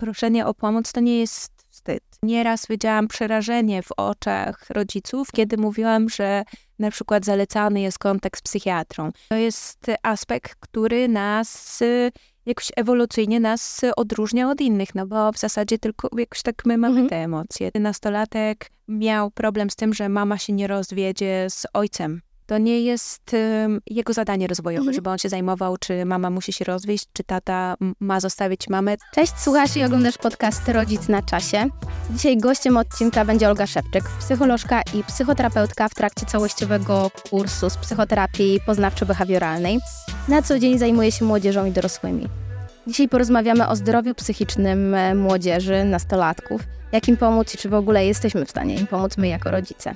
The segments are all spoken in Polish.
proszenie o pomoc to nie jest wstyd. Nieraz widziałam przerażenie w oczach rodziców, kiedy mówiłam, że na przykład zalecany jest kontakt z psychiatrą. To jest aspekt, który nas jakoś ewolucyjnie nas odróżnia od innych, no bo w zasadzie tylko jakoś tak my mamy mhm. te emocje. Nastolatek miał problem z tym, że mama się nie rozwiedzie z ojcem. To nie jest um, jego zadanie rozwojowe, mhm. żeby on się zajmował, czy mama musi się rozwieść, czy tata ma zostawić mamę. Cześć, słuchasz i oglądasz podcast Rodzic na czasie. Dzisiaj gościem odcinka będzie Olga Szewczyk, psycholożka i psychoterapeutka w trakcie całościowego kursu z psychoterapii poznawczo-behawioralnej. Na co dzień zajmuje się młodzieżą i dorosłymi. Dzisiaj porozmawiamy o zdrowiu psychicznym e, młodzieży, nastolatków, jak im pomóc i czy w ogóle jesteśmy w stanie im pomóc my jako rodzice.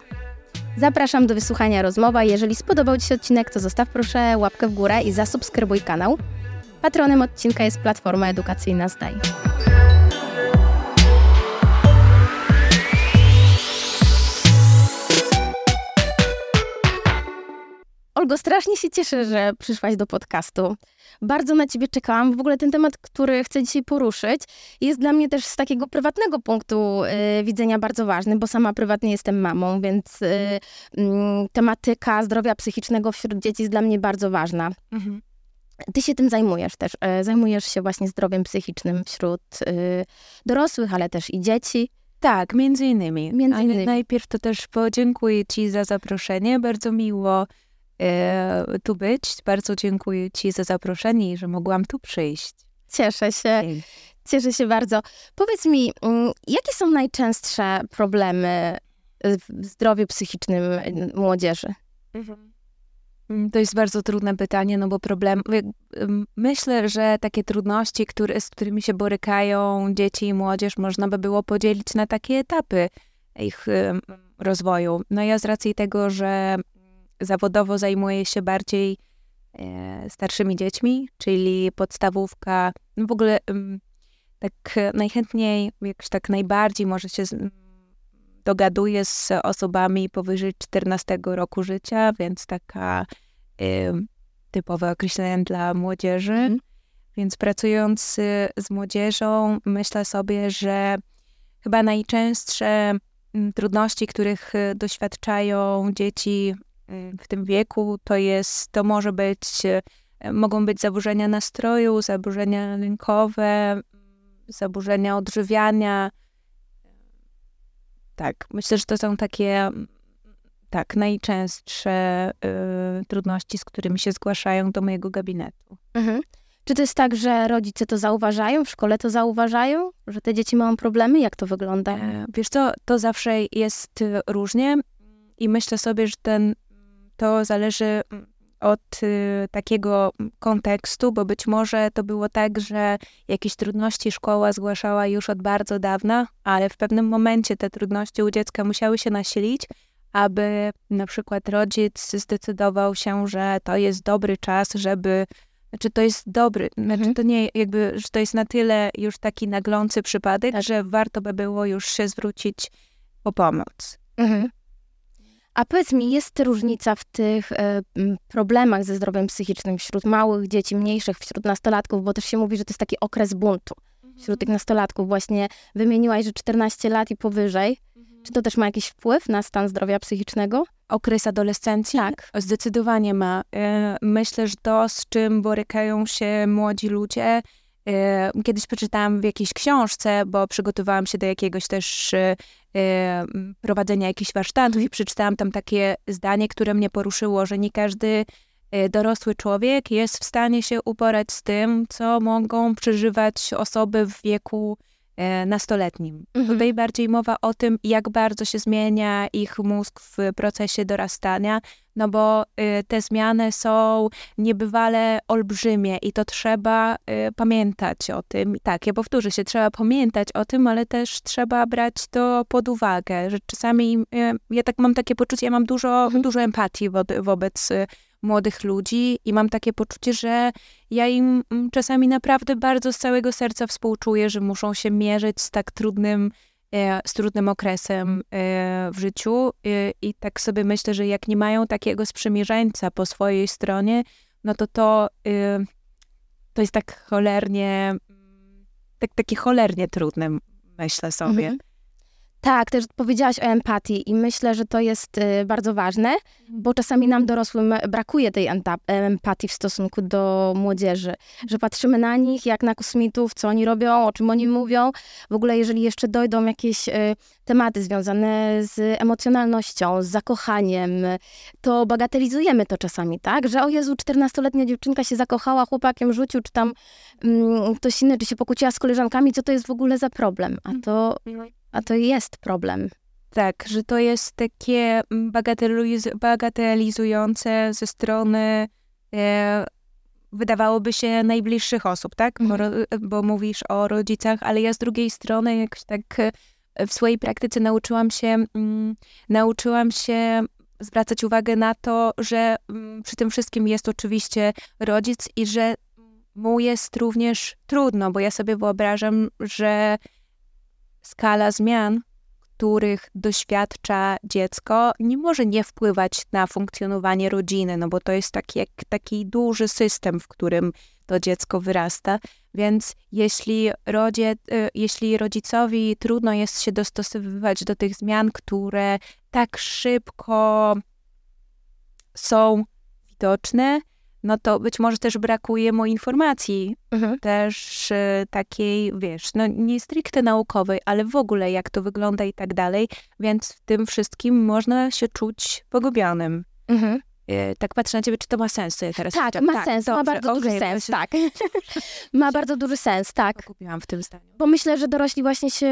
Zapraszam do wysłuchania rozmowa. Jeżeli spodobał Ci się odcinek, to zostaw proszę łapkę w górę i zasubskrybuj kanał. Patronem odcinka jest platforma edukacyjna Zdaj. Olgo, strasznie się cieszę, że przyszłaś do podcastu. Bardzo na ciebie czekałam. W ogóle ten temat, który chcę dzisiaj poruszyć, jest dla mnie też z takiego prywatnego punktu y, widzenia bardzo ważny, bo sama prywatnie jestem mamą, więc y, y, tematyka zdrowia psychicznego wśród dzieci jest dla mnie bardzo ważna. Mhm. Ty się tym zajmujesz też. Y, zajmujesz się właśnie zdrowiem psychicznym wśród y, dorosłych, ale też i dzieci. Tak, między innymi. Między innymi. najpierw to też podziękuję Ci za zaproszenie. Bardzo miło tu być. Bardzo dziękuję Ci za zaproszenie i że mogłam tu przyjść. Cieszę się. Cieszę się bardzo. Powiedz mi, mm, jakie są najczęstsze problemy w zdrowiu psychicznym młodzieży? Mhm. Mm, to jest bardzo trudne pytanie, no bo problem. Myślę, że takie trudności, które, z którymi się borykają dzieci i młodzież, można by było podzielić na takie etapy ich rozwoju. No ja z racji tego, że zawodowo zajmuję się bardziej e, starszymi dziećmi, czyli podstawówka. No w ogóle tak najchętniej, jakoś tak najbardziej może się dogaduję z osobami powyżej 14 roku życia, więc taka typowe określenie dla młodzieży. Mm. Więc pracując z młodzieżą, myślę sobie, że chyba najczęstsze trudności, których doświadczają dzieci Y, w tym wieku, to jest, to może być, y, mogą być zaburzenia nastroju, zaburzenia lękowe, zaburzenia odżywiania. Tak, myślę, że to są takie tak, najczęstsze y, trudności, z którymi się zgłaszają do mojego gabinetu. Mhm. Czy to jest tak, że rodzice to zauważają, w szkole to zauważają, że te dzieci mają problemy? Jak to wygląda? E, wiesz co, to zawsze jest różnie i myślę sobie, że ten to zależy mm, od y, takiego kontekstu, bo być może to było tak, że jakieś trudności szkoła zgłaszała już od bardzo dawna, ale w pewnym momencie te trudności u dziecka musiały się nasilić, aby na przykład rodzic zdecydował się, że to jest dobry czas, żeby znaczy to jest dobry, znaczy mhm. to nie jakby, że to jest na tyle już taki naglący przypadek, tak. że warto by było już się zwrócić po pomoc. Mhm. A powiedz mi, jest różnica w tych e, problemach ze zdrowiem psychicznym wśród małych dzieci, mniejszych, wśród nastolatków, bo też się mówi, że to jest taki okres buntu wśród tych nastolatków. Właśnie wymieniłaś, że 14 lat i powyżej. Czy to też ma jakiś wpływ na stan zdrowia psychicznego? Okres adolescencji? Tak. Zdecydowanie ma. E, myślę, że to, z czym borykają się młodzi ludzie, e, Kiedyś przeczytałam w jakiejś książce, bo przygotowałam się do jakiegoś też prowadzenia jakichś warsztatów i przeczytałam tam takie zdanie, które mnie poruszyło, że nie każdy e, dorosły człowiek jest w stanie się uporać z tym, co mogą przeżywać osoby w wieku nastoletnim. Mhm. Tutaj bardziej mowa o tym, jak bardzo się zmienia ich mózg w procesie dorastania, no bo y, te zmiany są niebywale olbrzymie i to trzeba y, pamiętać o tym. Tak, ja powtórzę się, trzeba pamiętać o tym, ale też trzeba brać to pod uwagę, że czasami y, ja tak mam takie poczucie, ja mam dużo, mhm. dużo empatii wo wobec młodych ludzi i mam takie poczucie, że ja im mm, czasami naprawdę bardzo z całego serca współczuję, że muszą się mierzyć z tak trudnym E, z trudnym okresem e, w życiu e, i tak sobie myślę, że jak nie mają takiego sprzymierzeńca po swojej stronie, no to to, to jest tak cholernie tak, takie cholernie trudne, myślę sobie. Mhm. Tak, też powiedziałaś o empatii i myślę, że to jest y, bardzo ważne, bo czasami nam dorosłym brakuje tej empatii w stosunku do młodzieży, że patrzymy na nich jak na kosmitów, co oni robią, o czym oni mówią. W ogóle jeżeli jeszcze dojdą jakieś y, tematy związane z emocjonalnością, z zakochaniem, to bagatelizujemy to czasami, tak? Że o Jezu, 14-letnia dziewczynka się zakochała, chłopakiem rzucił, czy tam mm, ktoś inny, czy się pokłóciła z koleżankami, co to jest w ogóle za problem? A to mhm. A to jest problem. Tak, że to jest takie bagateliz bagatelizujące ze strony e, wydawałoby się najbliższych osób, tak? Bo, mhm. bo, mówisz o rodzicach, ale ja z drugiej strony jakoś tak e, w swojej praktyce nauczyłam się, mm, nauczyłam się zwracać uwagę na to, że mm, przy tym wszystkim jest oczywiście rodzic i że mu jest również trudno, bo ja sobie wyobrażam, że skala zmian, których doświadcza dziecko, nie może nie wpływać na funkcjonowanie rodziny, no bo to jest taki, jak, taki duży system, w którym to dziecko wyrasta. Więc jeśli, rodzie, y, jeśli rodzicowi trudno jest się dostosowywać do tych zmian, które tak szybko są widoczne, no to być może też brakuje mu informacji, mhm. też y, takiej, wiesz, no nie stricte naukowej, ale w ogóle jak to wygląda i tak dalej, więc w tym wszystkim można się czuć pogubionym. Mhm. Y, tak patrzę na ciebie, czy to ma sens, ja teraz Tak, ma tak, sens, dobrze, ma bardzo duży sens, tak. ma bardzo duży sens, tak. Pogubiłam w tym zdaniu. Bo myślę, że dorośli właśnie się,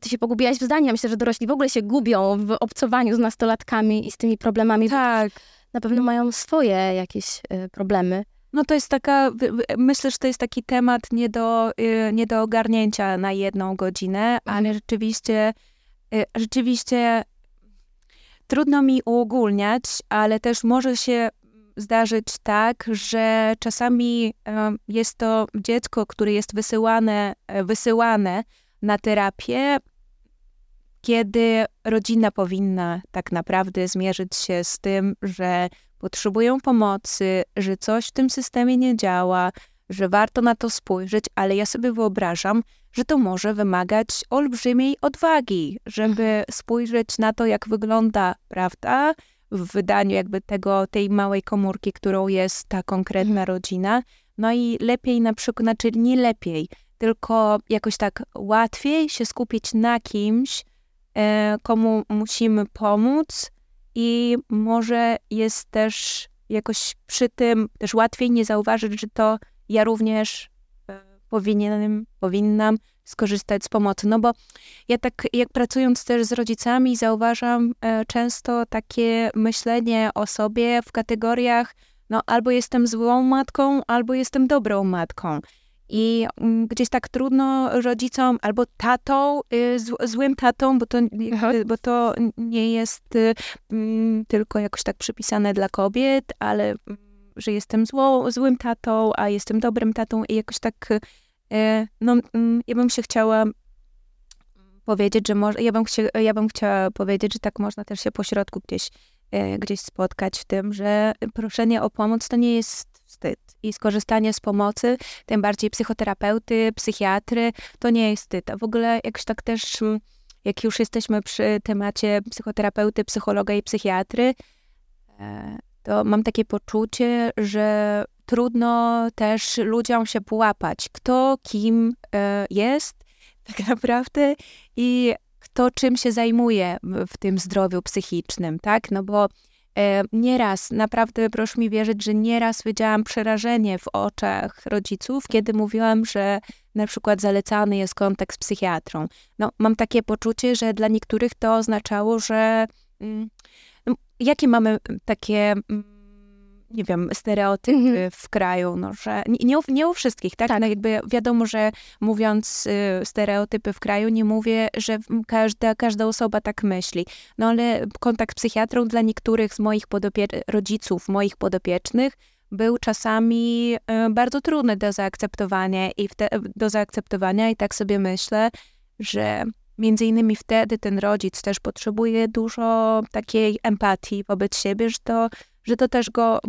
ty się pogubiłaś w zdaniu, myślę, że dorośli w ogóle się gubią w obcowaniu z nastolatkami i z tymi problemami. Tak na pewno mają swoje jakieś y, problemy. No to jest taka, myślę, że to jest taki temat nie do, y, nie do ogarnięcia na jedną godzinę, ale mhm. rzeczywiście, y, rzeczywiście trudno mi uogólniać, ale też może się zdarzyć tak, że czasami jest to dziecko, które jest wysyłane, wysyłane na terapię, kiedy rodzina powinna tak naprawdę zmierzyć się z tym, że potrzebują pomocy, że coś w tym systemie nie działa, że warto na to spojrzeć, ale ja sobie wyobrażam, że to może wymagać olbrzymiej odwagi, żeby mhm. spojrzeć na to, jak wygląda prawda w wydaniu jakby tego, tej małej komórki, którą jest ta konkretna mhm. rodzina. No i lepiej na przykład, znaczy nie lepiej, tylko jakoś tak łatwiej się skupić na kimś, komu musimy pomóc i może jest też jakoś przy tym też łatwiej nie zauważyć, że to ja również e, powinienem, powinnam skorzystać z pomocy. No bo ja tak, jak pracując też z rodzicami, zauważam e, często takie myślenie o sobie w kategoriach, no albo jestem złą matką, albo jestem dobrą matką. I mm, gdzieś tak trudno rodzicom albo tatą, y, złym tatą, bo to, bo to nie jest y, mm, tylko jakoś tak przypisane dla kobiet, ale mm, że jestem zło, złym tatą, a jestem dobrym tatą i jakoś tak, y, no ja bym się chciała powiedzieć, że może, ja bym, chcia, ja bym chciała powiedzieć, że tak można też się pośrodku gdzieś, gdzieś spotkać w tym, że proszenie o pomoc to nie jest wstyd. I skorzystanie z pomocy, tym bardziej psychoterapeuty, psychiatry, to nie jest. A w ogóle jakoś tak też, jak już jesteśmy przy temacie psychoterapeuty, psychologa i psychiatry, e, to mam takie poczucie, że trudno też ludziom się połapać, kto kim e, jest tak naprawdę i kto czym się zajmuje w tym zdrowiu psychicznym, tak? No bo nieraz, naprawdę proszę mi wierzyć, że nieraz widziałam przerażenie w oczach rodziców, kiedy mówiłam, że na przykład zalecany jest kontakt z psychiatrą. No, mam takie poczucie, że dla niektórych to oznaczało, że mm, no, jakie mamy takie mm, nie wiem, stereotypy mm -hmm. w kraju, no, że nie, nie, u, nie u wszystkich, tak? tak. No, jakby wiadomo, że mówiąc y, stereotypy w kraju, nie mówię, że każda, każda osoba tak myśli. No ale kontakt z psychiatrą dla niektórych z moich rodziców, moich podopiecznych, był czasami y, bardzo trudny do zaakceptowania i do zaakceptowania i tak sobie myślę, że między innymi wtedy ten rodzic też potrzebuje dużo takiej empatii wobec siebie, że to że to też go.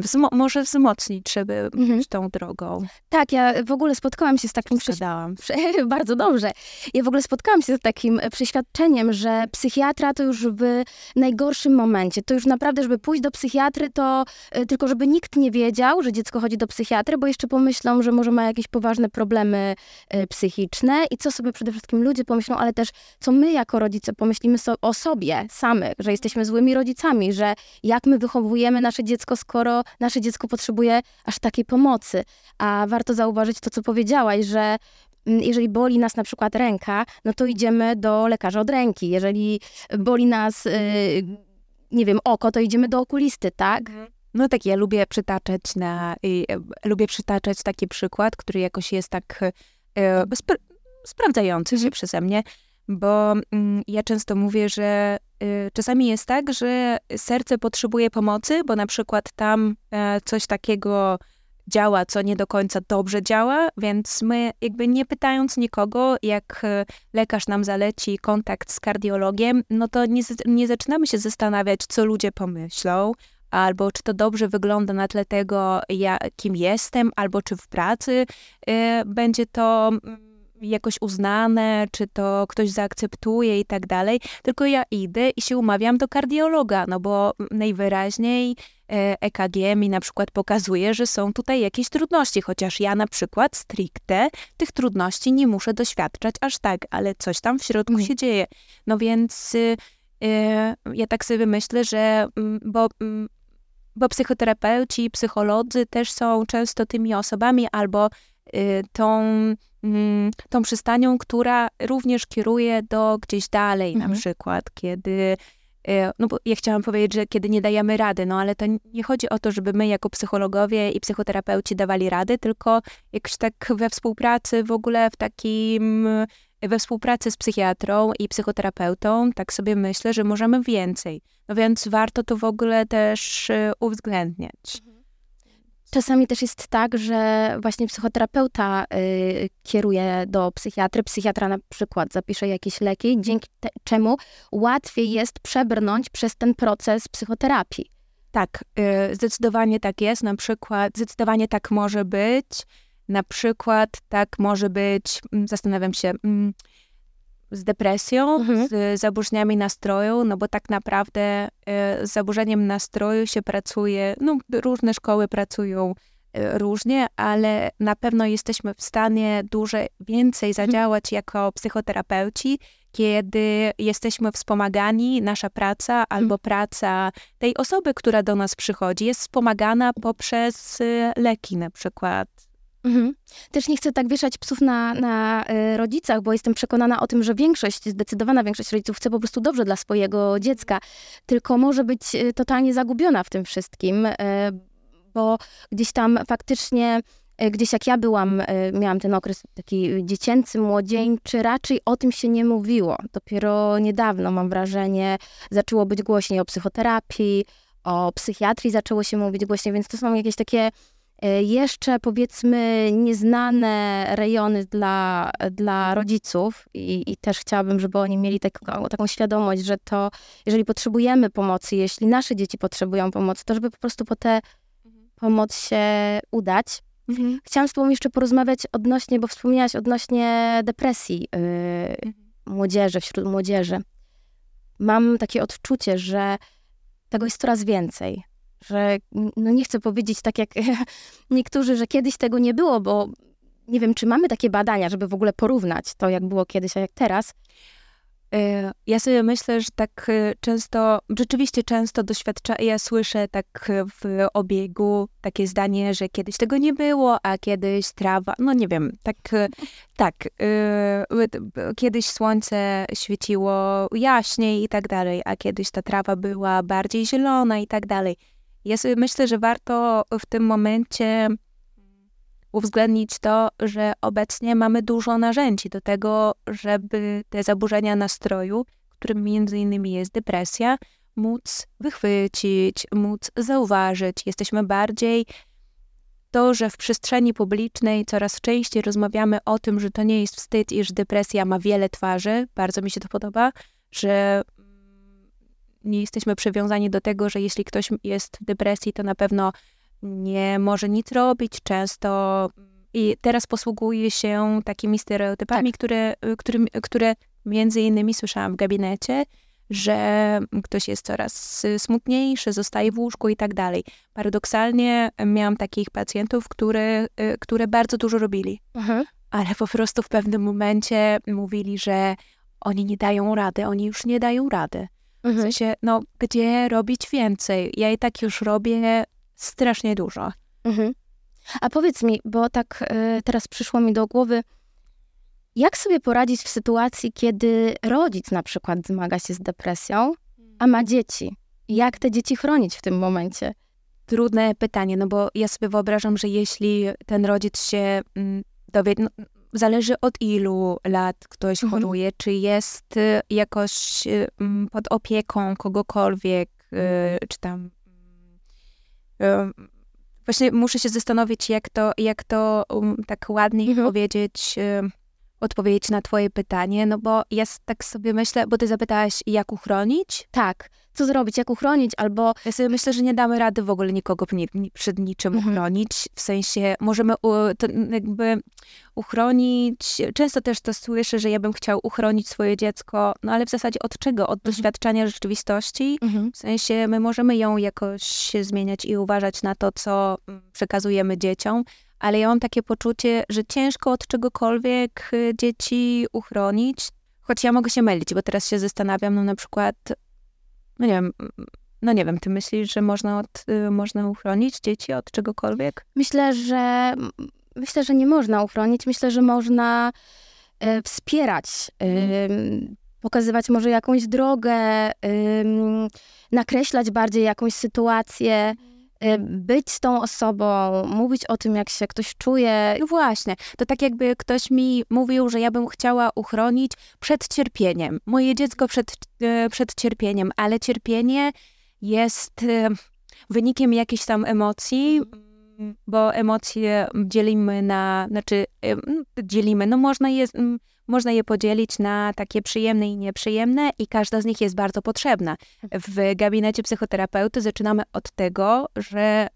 Wzmo może wzmocnić, żeby mhm. iść tą drogą. Tak, ja w ogóle spotkałam się z takim... Zgadałam. Bardzo dobrze. Ja w ogóle spotkałam się z takim przeświadczeniem, że psychiatra to już w najgorszym momencie. To już naprawdę, żeby pójść do psychiatry, to e, tylko żeby nikt nie wiedział, że dziecko chodzi do psychiatry, bo jeszcze pomyślą, że może ma jakieś poważne problemy e, psychiczne i co sobie przede wszystkim ludzie pomyślą, ale też co my jako rodzice pomyślimy so o sobie samych, że jesteśmy złymi rodzicami, że jak my wychowujemy nasze dziecko, skoro nasze dziecko potrzebuje aż takiej pomocy. A warto zauważyć to, co powiedziałaś, że mm, jeżeli boli nas na przykład ręka, no to idziemy do lekarza od ręki. Jeżeli boli nas, yy, nie wiem, oko, to idziemy do okulisty, tak? Mhm. No tak, ja lubię przytaczać na, y, lubię przytaczać taki przykład, który jakoś jest tak y, sprawdzający się mhm. przeze mnie, bo mm, ja często mówię, że y, czasami jest tak, że serce potrzebuje pomocy, bo na przykład tam e, coś takiego działa, co nie do końca dobrze działa, więc my jakby nie pytając nikogo, jak e, lekarz nam zaleci kontakt z kardiologiem, no to nie, nie zaczynamy się zastanawiać, co ludzie pomyślą, albo czy to dobrze wygląda na tle tego, ja, kim jestem, albo czy w pracy y, będzie to mm, jakoś uznane, czy to ktoś zaakceptuje i tak dalej, tylko ja idę i się umawiam do kardiologa, no bo najwyraźniej EKG e mi na przykład pokazuje, że są tutaj jakieś trudności, chociaż ja na przykład stricte tych trudności nie muszę doświadczać aż tak, ale coś tam w środku mm. się dzieje. No więc y, y, ja tak sobie myślę, że mm, bo mm, bo psychoterapeuci, psycholodzy też są często tymi osobami albo y, tą tą przystanią, która również kieruje do gdzieś dalej, mhm. na przykład, kiedy e, no bo ja chciałam powiedzieć, że kiedy nie dajemy rady, no ale to nie chodzi o to, żeby my jako psychologowie i psychoterapeuci dawali rady, tylko jakoś tak we współpracy w ogóle w takim, we współpracy z psychiatrą i psychoterapeutą, tak sobie myślę, że możemy więcej. No więc warto to w ogóle też e, uwzględniać. Czasami też jest tak, że właśnie psychoterapeuta y, kieruje do psychiatry, psychiatra na przykład zapisze jakieś leki, dzięki te, czemu łatwiej jest przebrnąć przez ten proces psychoterapii. Tak, y, zdecydowanie tak jest. Na przykład, zdecydowanie tak może być. Na przykład tak może być, mm, zastanawiam się, mm, z depresją, mhm. z zaburzeniami nastroju, no bo tak naprawdę y, z zaburzeniem nastroju się pracuje, no różne szkoły pracują y, różnie, ale na pewno jesteśmy w stanie dużo więcej mhm. zadziałać mhm. jako psychoterapeuci, kiedy jesteśmy wspomagani, nasza praca mhm. albo praca tej osoby, która do nas przychodzi, jest wspomagana poprzez y, leki na przykład Mhm. Też nie chcę tak wieszać psów na, na y, rodzicach, bo jestem przekonana o tym, że większość, zdecydowana większość rodziców chce po prostu dobrze dla swojego dziecka, tylko może być y, totalnie zagubiona w tym wszystkim, y, bo gdzieś tam faktycznie gdzieś jak ja byłam, miałam ten okres taki dziecięcy, młodzieńczy, raczej o tym się nie mówiło. Dopiero niedawno, mam wrażenie, zaczęło być głośniej o psychoterapii, o psychiatrii zaczęło się mówić głośniej, więc to są jakieś takie E, jeszcze powiedzmy nieznane rejony dla, dla rodziców i, i też chciałabym, żeby oni mieli taką, taką świadomość, że to, jeżeli potrzebujemy pomocy, jeśli nasze dzieci potrzebują pomocy, to żeby po prostu po tę mhm. pomoc się udać. Mhm. Chciałam z tobą jeszcze porozmawiać odnośnie, bo wspomniałaś odnośnie depresji yy, mhm. młodzieży, wśród młodzieży. Mam takie odczucie, że tego jest coraz więcej że no nie chcę powiedzieć tak jak niektórzy, że kiedyś tego nie było, bo nie wiem, czy mamy takie badania, żeby w ogóle porównać to, jak było kiedyś, a jak teraz. E, ja sobie myślę, że tak e, często, rzeczywiście często doświadcza, ja słyszę tak w obiegu takie zdanie, że kiedyś tego nie było, a kiedyś trawa, no nie wiem, tak, e, tak, kiedyś słońce świeciło jaśniej i tak dalej, a kiedyś ta trawa była bardziej zielona i tak dalej. Ja sobie myślę, że warto w tym momencie uwzględnić to, że obecnie mamy dużo narzędzi do tego, żeby te zaburzenia nastroju, którym między innymi jest depresja, móc wychwycić, móc zauważyć. Jesteśmy bardziej to, że w przestrzeni publicznej coraz częściej rozmawiamy o tym, że to nie jest wstyd i że depresja ma wiele twarzy. Bardzo mi się to podoba, że nie jesteśmy przywiązani do tego, że jeśli ktoś jest w depresji, to na pewno nie może nic robić, często i teraz posługuje się takimi stereotypami, Tak. które, którym, które między innymi słyszałam w gabinecie, że ktoś jest coraz smutniejszy, zostaje w łóżku i tak dalej. Paradoksalnie miałam takich pacjentów, które, y, które bardzo dużo robili, Mhm. ale po prostu w pewnym momencie mówili, że oni nie dają rady, oni już nie dają rady. W Mhm. sensie, no, gdzie robić więcej? Ja i tak już robię strasznie dużo. Mhm. A powiedz mi, bo tak e, teraz przyszło mi do głowy, jak sobie poradzić w sytuacji, kiedy rodzic na przykład zmaga się z depresją, a ma dzieci? Jak te dzieci chronić w tym momencie? Trudne pytanie, no bo ja sobie wyobrażam, że jeśli ten rodzic się mm, dowie, no, zależy od ilu lat ktoś Mhm. choruje, czy jest y, jakoś y, mm, pod opieką kogokolwiek, y, czy tam. mm, Właśnie muszę się zastanowić, jak to, jak to um, tak ładniej Mhm. powiedzieć, odpowiedzieć na twoje pytanie, no bo ja tak sobie myślę, bo ty zapytałaś, jak uchronić? Tak, co zrobić, jak uchronić, albo Ja sobie myślę, że nie damy rady w ogóle nikogo ni, ni, przed niczym Mhm. uchronić. W sensie możemy u, to jakby uchronić. Często też to słyszę, że ja bym chciał uchronić swoje dziecko, no ale w zasadzie od czego? Od doświadczania rzeczywistości. W sensie my możemy ją jakoś zmieniać i uważać na to, co mm, przekazujemy dzieciom, ale ja mam takie poczucie, że ciężko od czegokolwiek y, dzieci uchronić. Choć ja mogę się mylić, bo teraz się zastanawiam, no na przykład, no nie wiem, mm, no nie wiem, ty myślisz, że można, od, y, można uchronić dzieci od czegokolwiek? Myślę, że myślę, że nie można uchronić. Myślę, że można e, wspierać, ym, pokazywać może jakąś drogę, nakreślać bardziej jakąś sytuację, y, być z tą osobą, mówić o tym, jak się ktoś czuje. No właśnie, to tak jakby ktoś mi mówił, że ja bym chciała uchronić przed cierpieniem. Moje dziecko przed, e, przed cierpieniem, ale cierpienie jest e, wynikiem jakichś tam emocji, m, bo emocje dzielimy na, znaczy m, dzielimy, no można je, można je podzielić na takie przyjemne i nieprzyjemne i każda z nich jest bardzo potrzebna. W gabinecie psychoterapeuty zaczynamy od tego, że,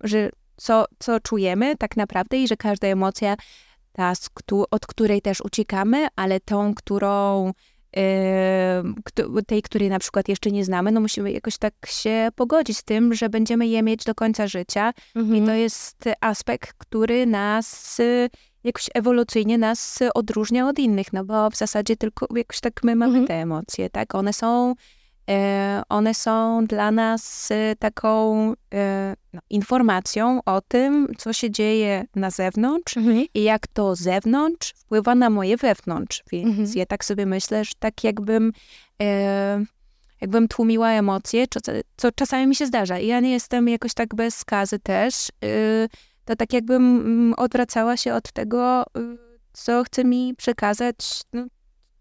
że co, co czujemy tak naprawdę i że każda emocja, ta, od której też uciekamy, ale tą, którą tej, której na przykład jeszcze nie znamy, no musimy jakoś tak się pogodzić z tym, że będziemy je mieć do końca życia i to jest aspekt, który nas y, jakoś ewolucyjnie nas odróżnia od innych, no bo w zasadzie tylko jakoś tak my mamy Mhm. te emocje, tak? One są, one są dla nas y, taką e, no, informacją o tym, co się dzieje na zewnątrz Mhm. i jak to zewnątrz wpływa na moje wewnątrz. Więc Mhm. ja tak sobie myślę, że tak jakbym, e, jakbym tłumiła emocje, co, co czasami mi się zdarza. I ja nie jestem jakoś tak bez skazy też. to tak jakbym mm, odwracała się od tego, co chce mi przekazać, no,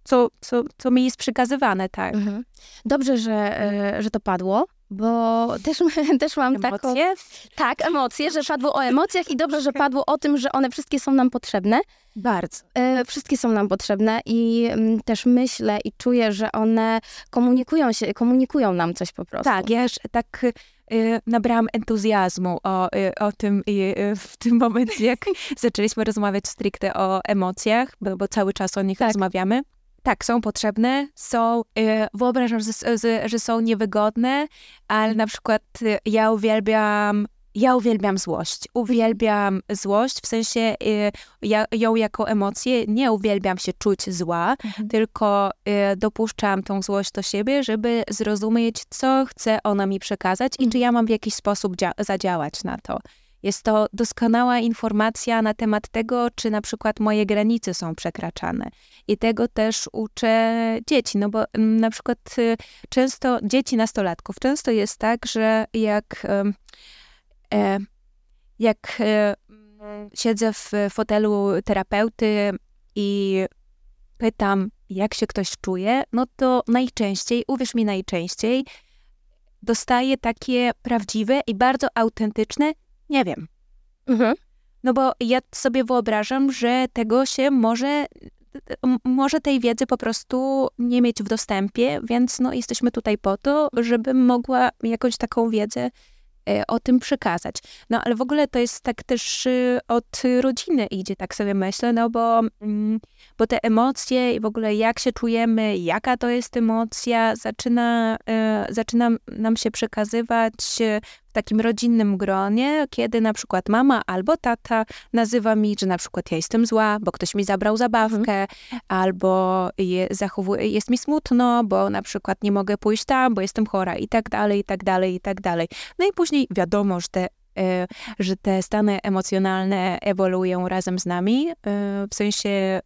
co, co, co mi jest przekazywane, tak. Mhm. Dobrze, że, e, że to padło, bo też, też mam taką... Emocje? Tak, emocje, że padło o emocjach i dobrze, że padło o tym, że one wszystkie są nam potrzebne. Bardzo. E, wszystkie są nam potrzebne i mm, też myślę i czuję, że one komunikują się, komunikują nam coś po prostu. Tak, ja już tak y, nabrałam entuzjazmu o, y, o tym y, w tym momencie, jak zaczęliśmy rozmawiać stricte o emocjach, bo, bo cały czas o nich Tak. rozmawiamy. Tak, są potrzebne, są, y, wyobrażam, że, że, że są niewygodne, ale na przykład y, ja uwielbiam, ja uwielbiam złość. Uwielbiam złość, w sensie y, ja, ją jako emocję, nie uwielbiam się czuć zła, Mhm. tylko dopuszczam tą złość do siebie, żeby zrozumieć, co chce ona mi przekazać i czy ja mam w jakiś sposób dzia- zadziałać na to. Jest to doskonała informacja na temat tego, czy na przykład moje granice są przekraczane. I tego też uczę dzieci, no bo mm, na przykład y, często, dzieci nastolatków, często jest tak, że jak, e, jak e, siedzę w fotelu terapeuty i pytam, jak się ktoś czuje, no to najczęściej, uwierz mi najczęściej, dostaję takie prawdziwe i bardzo autentyczne, nie wiem. Mhm. No bo ja sobie wyobrażam, że tego się może, może tej wiedzy po prostu nie mieć w dostępie, więc no jesteśmy tutaj po to, żebym mogła jakąś taką wiedzę e, o tym przekazać. No ale w ogóle to jest tak też y, od rodziny idzie, tak sobie myślę, no bo, mm, bo te emocje i w ogóle jak się czujemy, jaka to jest emocja, zaczyna, e, zaczyna nam się przekazywać takim rodzinnym gronie, kiedy na przykład mama albo tata nazywa mi, że na przykład ja jestem zła, bo ktoś mi zabrał zabawkę, albo je, zachowuje, jest mi smutno, bo na przykład nie mogę pójść tam, bo jestem chora i tak dalej, i tak dalej, i tak dalej. No i później wiadomo, że te e, że te stany emocjonalne ewoluują razem z nami, e, w sensie e,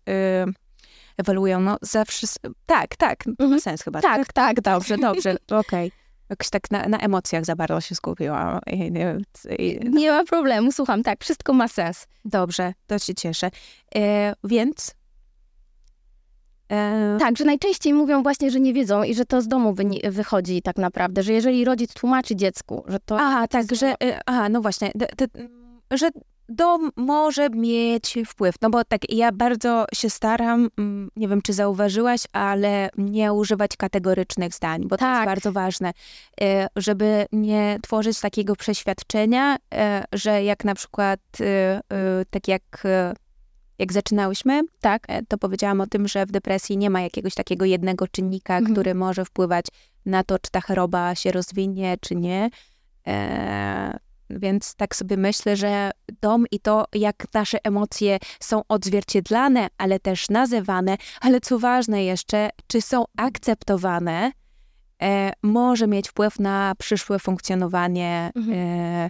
ewoluują, no zawsze, tak, tak, mhm. sens chyba. Tak, tak, tak dobrze, dobrze, okej. Okay. Jakoś tak na, na, emocjach za bardzo się skupiłam. I, nie, i, no. nie, ma problemu, słucham, tak, wszystko ma sens. Dobrze, to się cieszę. E, więc E... Tak, że najczęściej mówią właśnie, że nie wiedzą i że to z domu wychodzi tak naprawdę, że jeżeli rodzic tłumaczy dziecku, że to... Aha, tak, że... E, aha, no właśnie, że dom może mieć wpływ, no bo tak, ja bardzo się staram, mm, nie wiem, czy zauważyłaś, ale nie używać kategorycznych zdań, bo tak. to jest tak. bardzo ważne, e, żeby nie tworzyć takiego przeświadczenia, e, że jak na przykład, tak jak jak zaczynałyśmy, tak, e, to powiedziałam o tym, że w depresji nie ma jakiegoś takiego jednego czynnika, mhm. który może wpływać na to, czy ta choroba się rozwinie, czy nie. E, więc tak sobie myślę, że dom i to, jak nasze emocje są odzwierciedlane, ale też nazywane, ale co ważne jeszcze, czy są akceptowane, e, może mieć wpływ na przyszłe funkcjonowanie mhm. e,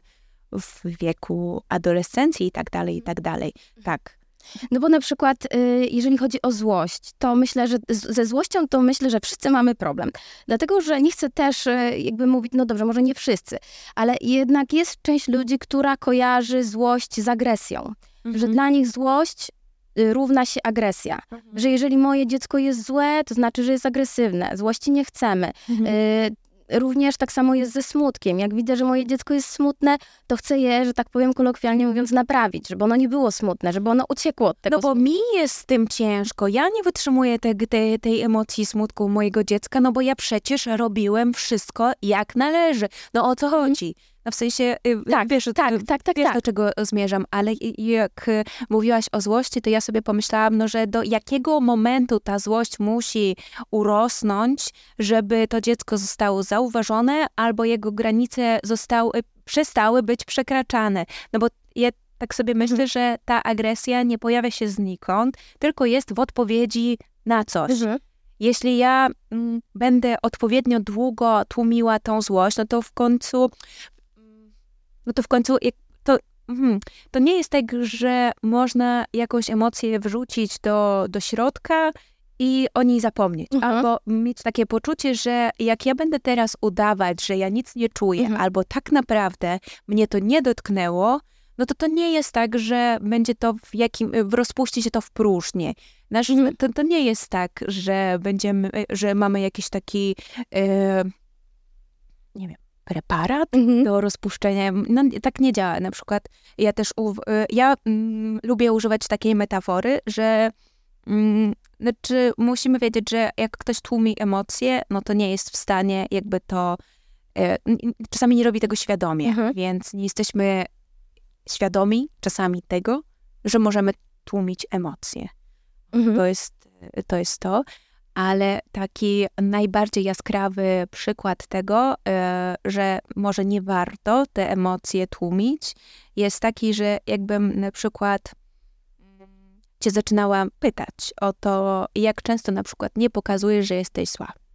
w wieku adolescencji i tak dalej, i tak dalej. Tak. No bo na przykład, y, jeżeli chodzi o złość, to myślę, że ze złością to myślę, że wszyscy mamy problem. Dlatego, że nie chcę też y, jakby mówić, no dobrze, może nie wszyscy, ale jednak jest część ludzi, która kojarzy złość z agresją. Mhm. Że dla nich złość y, równa się agresja. Mhm. Że jeżeli moje dziecko jest złe, to znaczy, że jest agresywne. Złości nie chcemy. Mhm również tak samo jest ze smutkiem. Jak widzę, że moje dziecko jest smutne, to chcę je, że tak powiem kolokwialnie mówiąc, naprawić, żeby ono nie było smutne, żeby ono uciekło od tego No bo smutku. mi jest z tym ciężko. Ja nie wytrzymuję te, te, tej emocji smutku mojego dziecka, no bo ja przecież robiłem wszystko jak należy. No o co mhm. chodzi? No w sensie, y, tak, wiesz, tak, tak, tak, wiesz tak. do czego zmierzam, ale jak y, mówiłaś o złości, to ja sobie pomyślałam, no, że do jakiego momentu ta złość musi urosnąć, żeby to dziecko zostało zauważone, albo jego granice zostały, przestały być przekraczane. No bo ja tak sobie myślę, mhm. że ta agresja nie pojawia się znikąd, tylko jest w odpowiedzi na coś. Mhm. Jeśli ja mm, będę odpowiednio długo tłumiła tą złość, no to w końcu no to w końcu to, hmm, to nie jest tak, że można jakąś emocję wrzucić do, do środka i o niej zapomnieć. Mhm. Albo mieć takie poczucie, że jak ja będę teraz udawać, że ja nic nie czuję, mhm. albo tak naprawdę mnie to nie dotknęło, no to to nie jest tak, że będzie to w jakim, w rozpuści się to w próżnię. Nasz, mhm. to, to nie jest tak, że będziemy, że mamy jakiś taki, e, nie wiem, preparat mhm. do rozpuszczenia. No, tak nie działa. Na przykład ja też, y, ja mm, lubię używać takiej metafory, że mm, znaczy musimy wiedzieć, że jak ktoś tłumi emocje, no to nie jest w stanie jakby to, y, czasami nie robi tego świadomie, mhm. więc nie jesteśmy świadomi czasami tego, że możemy tłumić emocje. Mhm. To, jest, to jest to ale taki najbardziej jaskrawy przykład tego, e, że może nie warto te emocje tłumić, jest taki, że jakbym na przykład cię zaczynała pytać o to, jak często na przykład nie pokazujesz, że jesteś słaba.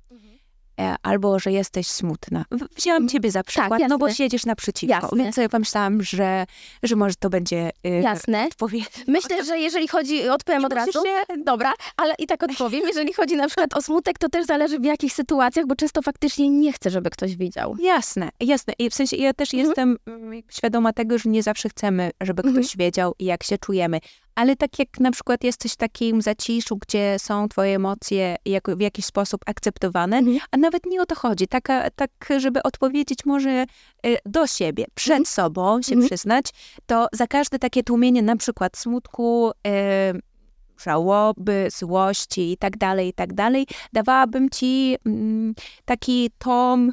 E, albo że jesteś smutna. Wzięłam ciebie za tak, przykład, tak, no bo siedzisz naprzeciwko, jasne. więc sobie pomyślałam, że, że może to będzie yy, jasne. odpowiedź. Myślę, że jeżeli chodzi, odpowiem od razu, się... dobra, ale i tak odpowiem, jeżeli chodzi na przykład o smutek, to też zależy w jakich sytuacjach, bo często faktycznie nie chcę, żeby ktoś widział. Jasne, jasne. I w sensie ja też mhm. jestem mm, świadoma tego, że nie zawsze chcemy, żeby mhm. ktoś wiedział, jak się czujemy ale tak jak na przykład jesteś w takim zaciszu, gdzie są twoje emocje jak, w jakiś sposób akceptowane, mhm. a nawet nie o to chodzi, tak, tak żeby odpowiedzieć może e, do siebie, przed mhm. sobą się mhm. przyznać, to za każde takie tłumienie na przykład smutku, e, żałoby, złości i tak dalej, i tak dalej, dawałabym ci mm, taki tom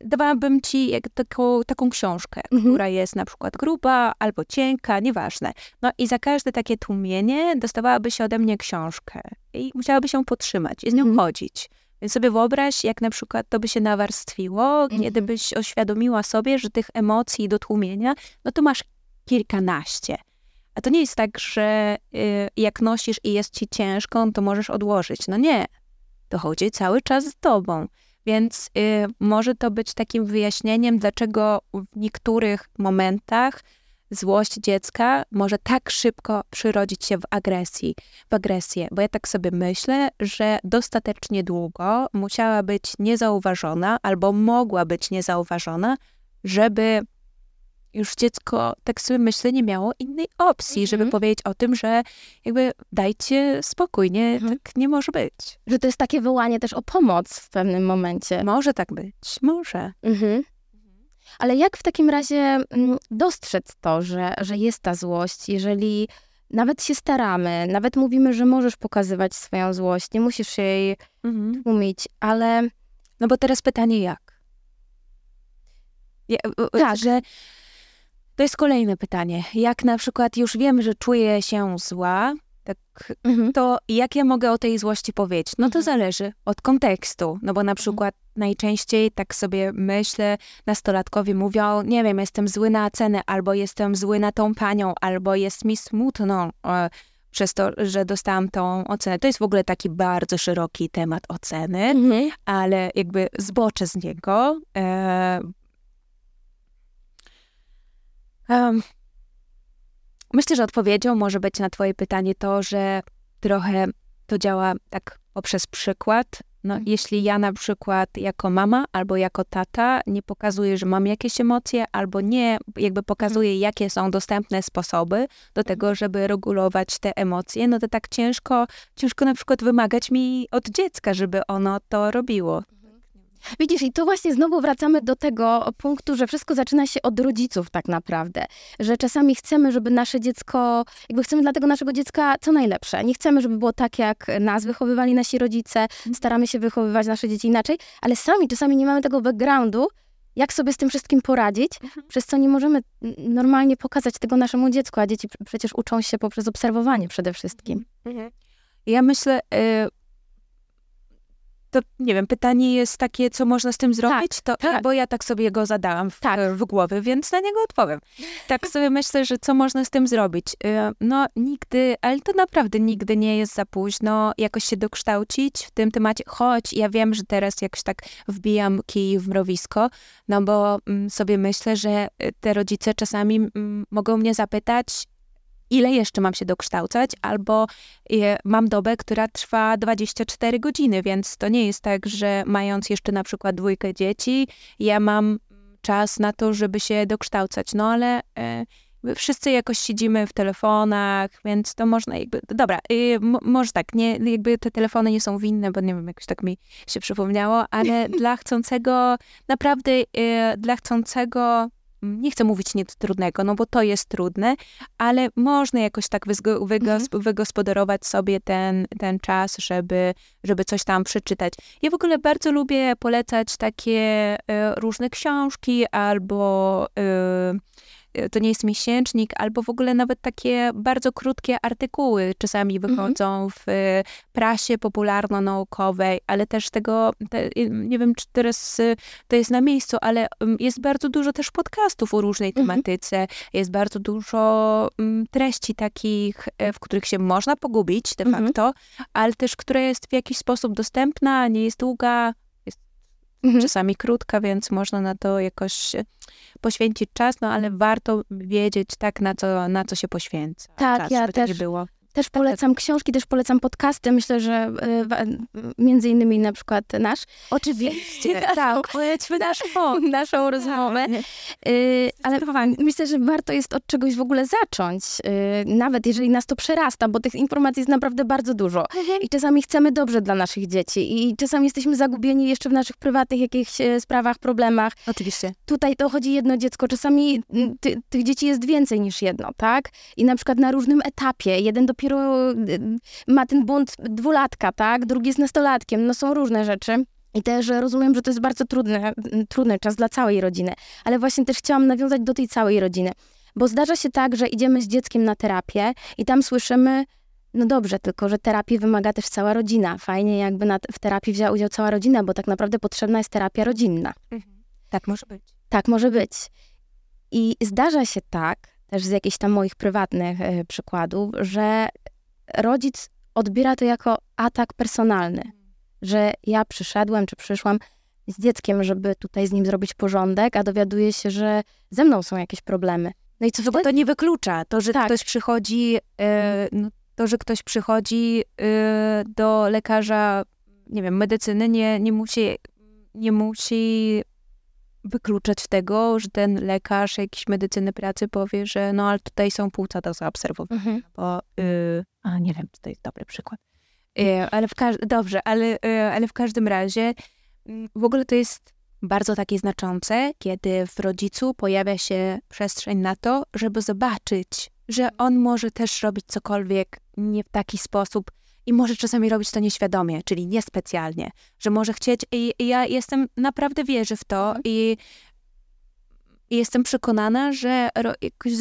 dawałabym ci jak taką, taką książkę, Mhm. która jest na przykład gruba albo cienka, nieważne. No i za każde takie tłumienie dostawałabyś ode mnie książkę i musiałabyś ją podtrzymać i z nią Mhm. chodzić. Więc sobie wyobraź, jak na przykład to by się nawarstwiło, Mhm. kiedy byś oświadomiła sobie, że tych emocji do tłumienia, no to masz kilkanaście. A to nie jest tak, że y, jak nosisz i jest ci ciężko, to możesz odłożyć. No nie. To chodzi cały czas z tobą. Więc y, może to być takim wyjaśnieniem, dlaczego w niektórych momentach złość dziecka może tak szybko przyrodzić się w agresji, w agresję. Bo ja tak sobie myślę, że dostatecznie długo musiała być niezauważona albo mogła być niezauważona, żeby już dziecko, tak sobie myślę, nie miało innej opcji, żeby Mhm. powiedzieć o tym, że jakby dajcie spokój, nie, Mhm. tak nie może być. Że to jest takie wołanie też o pomoc w pewnym momencie. Może tak być, może. Mhm. Ale jak w takim razie mm, dostrzec to, że, że jest ta złość, jeżeli nawet się staramy, nawet mówimy, że możesz pokazywać swoją złość, nie musisz jej Mhm. tłumić, ale No bo teraz pytanie jak? Ja, Tak. tak. Że to jest kolejne pytanie. Jak na przykład już wiem, że czuję się zła, tak, mhm. to jak ja mogę o tej złości powiedzieć? No to Mhm. zależy od kontekstu. No bo na przykład najczęściej tak sobie myślę, nastolatkowie mówią, nie wiem, jestem zły na cenę, albo jestem zły na tą panią, albo jest mi smutno e, przez to, że dostałam tą ocenę. To jest w ogóle taki bardzo szeroki temat oceny Mhm. ale jakby zboczę z niego. E, em, myślę, że odpowiedzią może być na Twoje pytanie to, że trochę to działa tak poprzez przykład. No, Mhm. jeśli ja na przykład jako mama albo jako tata nie pokazuję, że mam jakieś emocje, albo nie, jakby pokazuję, jakie są dostępne sposoby do tego, żeby regulować te emocje, no to tak ciężko, ciężko na przykład wymagać mi od dziecka, żeby ono to robiło. Widzisz, i to właśnie znowu wracamy do tego punktu, że wszystko zaczyna się od rodziców tak naprawdę. Że czasami chcemy, żeby nasze dziecko, jakby chcemy dla tego naszego dziecka co najlepsze. Nie chcemy, żeby było tak, jak nas wychowywali nasi rodzice, staramy się wychowywać nasze dzieci inaczej, ale sami czasami nie mamy tego backgroundu, jak sobie z tym wszystkim poradzić, przez co nie możemy normalnie pokazać tego naszemu dziecku, a dzieci pr- przecież uczą się poprzez obserwowanie przede wszystkim. Ja myślę, y, to nie wiem, pytanie jest takie, co można z tym zrobić, to, tak. bo ja tak sobie go zadałam w, Tak. w głowie, więc na niego odpowiem. Tak sobie myślę, że co można z tym zrobić. Y, No nigdy, ale to naprawdę nigdy nie jest za późno jakoś się dokształcić w tym temacie, choć ja wiem, że teraz jakoś tak wbijam kij w mrowisko, no bo mm, sobie myślę, że y, te rodzice czasami mm, mogą mnie zapytać, ile jeszcze mam się dokształcać, albo e, mam dobę, która trwa 24 godziny, więc to nie jest tak, że mając jeszcze na przykład dwójkę dzieci, ja mam czas na to, żeby się dokształcać. No ale my wszyscy jakoś siedzimy w telefonach, więc to można jakby, dobra, y, może tak, nie, jakby te telefony nie są winne, bo nie wiem, jakoś tak mi się przypomniało, ale dla chcącego, naprawdę y, dla chcącego, nie chcę mówić nic trudnego, no bo to jest trudne, ale można jakoś tak wyzgo, wygos, wygospodarować sobie ten, ten czas, żeby, żeby coś tam przeczytać. Ja w ogóle bardzo lubię polecać takie e, różne książki albo e, to nie jest miesięcznik, albo w ogóle nawet takie bardzo krótkie artykuły czasami wychodzą w e, prasie popularno-naukowej, ale też tego, te, nie wiem czy teraz to jest na miejscu, ale mm, jest bardzo dużo też podcastów o różnej Mhm. tematyce, jest bardzo dużo mm, treści takich, w których się można pogubić de Mhm. facto, ale też która jest w jakiś sposób dostępna, nie jest długa, Mhm. czasami krótka, więc można na to jakoś e, poświęcić czas, no ale warto wiedzieć tak, na co, na co się poświęca. Tak, czas, ja żeby tak też. było. Też polecam książki, też polecam podcasty. Myślę, że wa- między innymi na przykład nasz. Oczywiście, Naszą- tak, pojedźmy nasz naszą rozmowę. Y, ale myślę, że warto jest od czegoś w ogóle zacząć, y, nawet jeżeli nas to przerasta, bo tych informacji jest naprawdę bardzo dużo. I czasami chcemy dobrze dla naszych dzieci i czasami jesteśmy zagubieni jeszcze w naszych prywatnych jakichś e, sprawach, problemach. Oczywiście. Tutaj to chodzi jedno dziecko, czasami ty, tych dzieci jest więcej niż jedno, tak? I na przykład na różnym etapie. Jeden dopiero y, ma ten bunt dwulatka, tak? Drugi jest nastolatkiem. No są różne rzeczy. I też rozumiem, że to jest bardzo trudny, trudny czas dla całej rodziny, ale właśnie też chciałam nawiązać do tej całej rodziny. Bo zdarza się tak, że idziemy z dzieckiem na terapię i tam słyszymy, no dobrze, tylko że terapii wymaga też cała rodzina. Fajnie jakby na, w terapii wzięła udział cała rodzina, bo tak naprawdę potrzebna jest terapia rodzinna. Mhm. Tak może być. Tak może być. I zdarza się tak, też z jakichś tam moich prywatnych y, przykładów, że rodzic odbiera to jako atak personalny. Że ja przyszedłem czy przyszłam z dzieckiem, żeby tutaj z nim zrobić porządek, a dowiaduję się, że ze mną są jakieś problemy. No i co bo to nie wyklucza. To, że tak. ktoś przychodzi, e, no, to, że ktoś przychodzi e, do lekarza, nie wiem, medycyny, nie, nie musi, nie musi wykluczać tego, że ten lekarz jakiś medycyny pracy powie, że no ale tutaj są płuca do zaobserwowania, mhm. bo y, a nie wiem, czy to jest dobry przykład. Y, ale w dobrze, ale, y, ale w każdym razie mm, w ogóle to jest bardzo takie znaczące, kiedy w rodzicu pojawia się przestrzeń na to, żeby zobaczyć, że on może też robić cokolwiek nie w taki sposób i może czasami robić to nieświadomie, czyli niespecjalnie, że może chcieć i, i ja jestem, naprawdę wierzę w to mhm. i i jestem przekonana, że ro,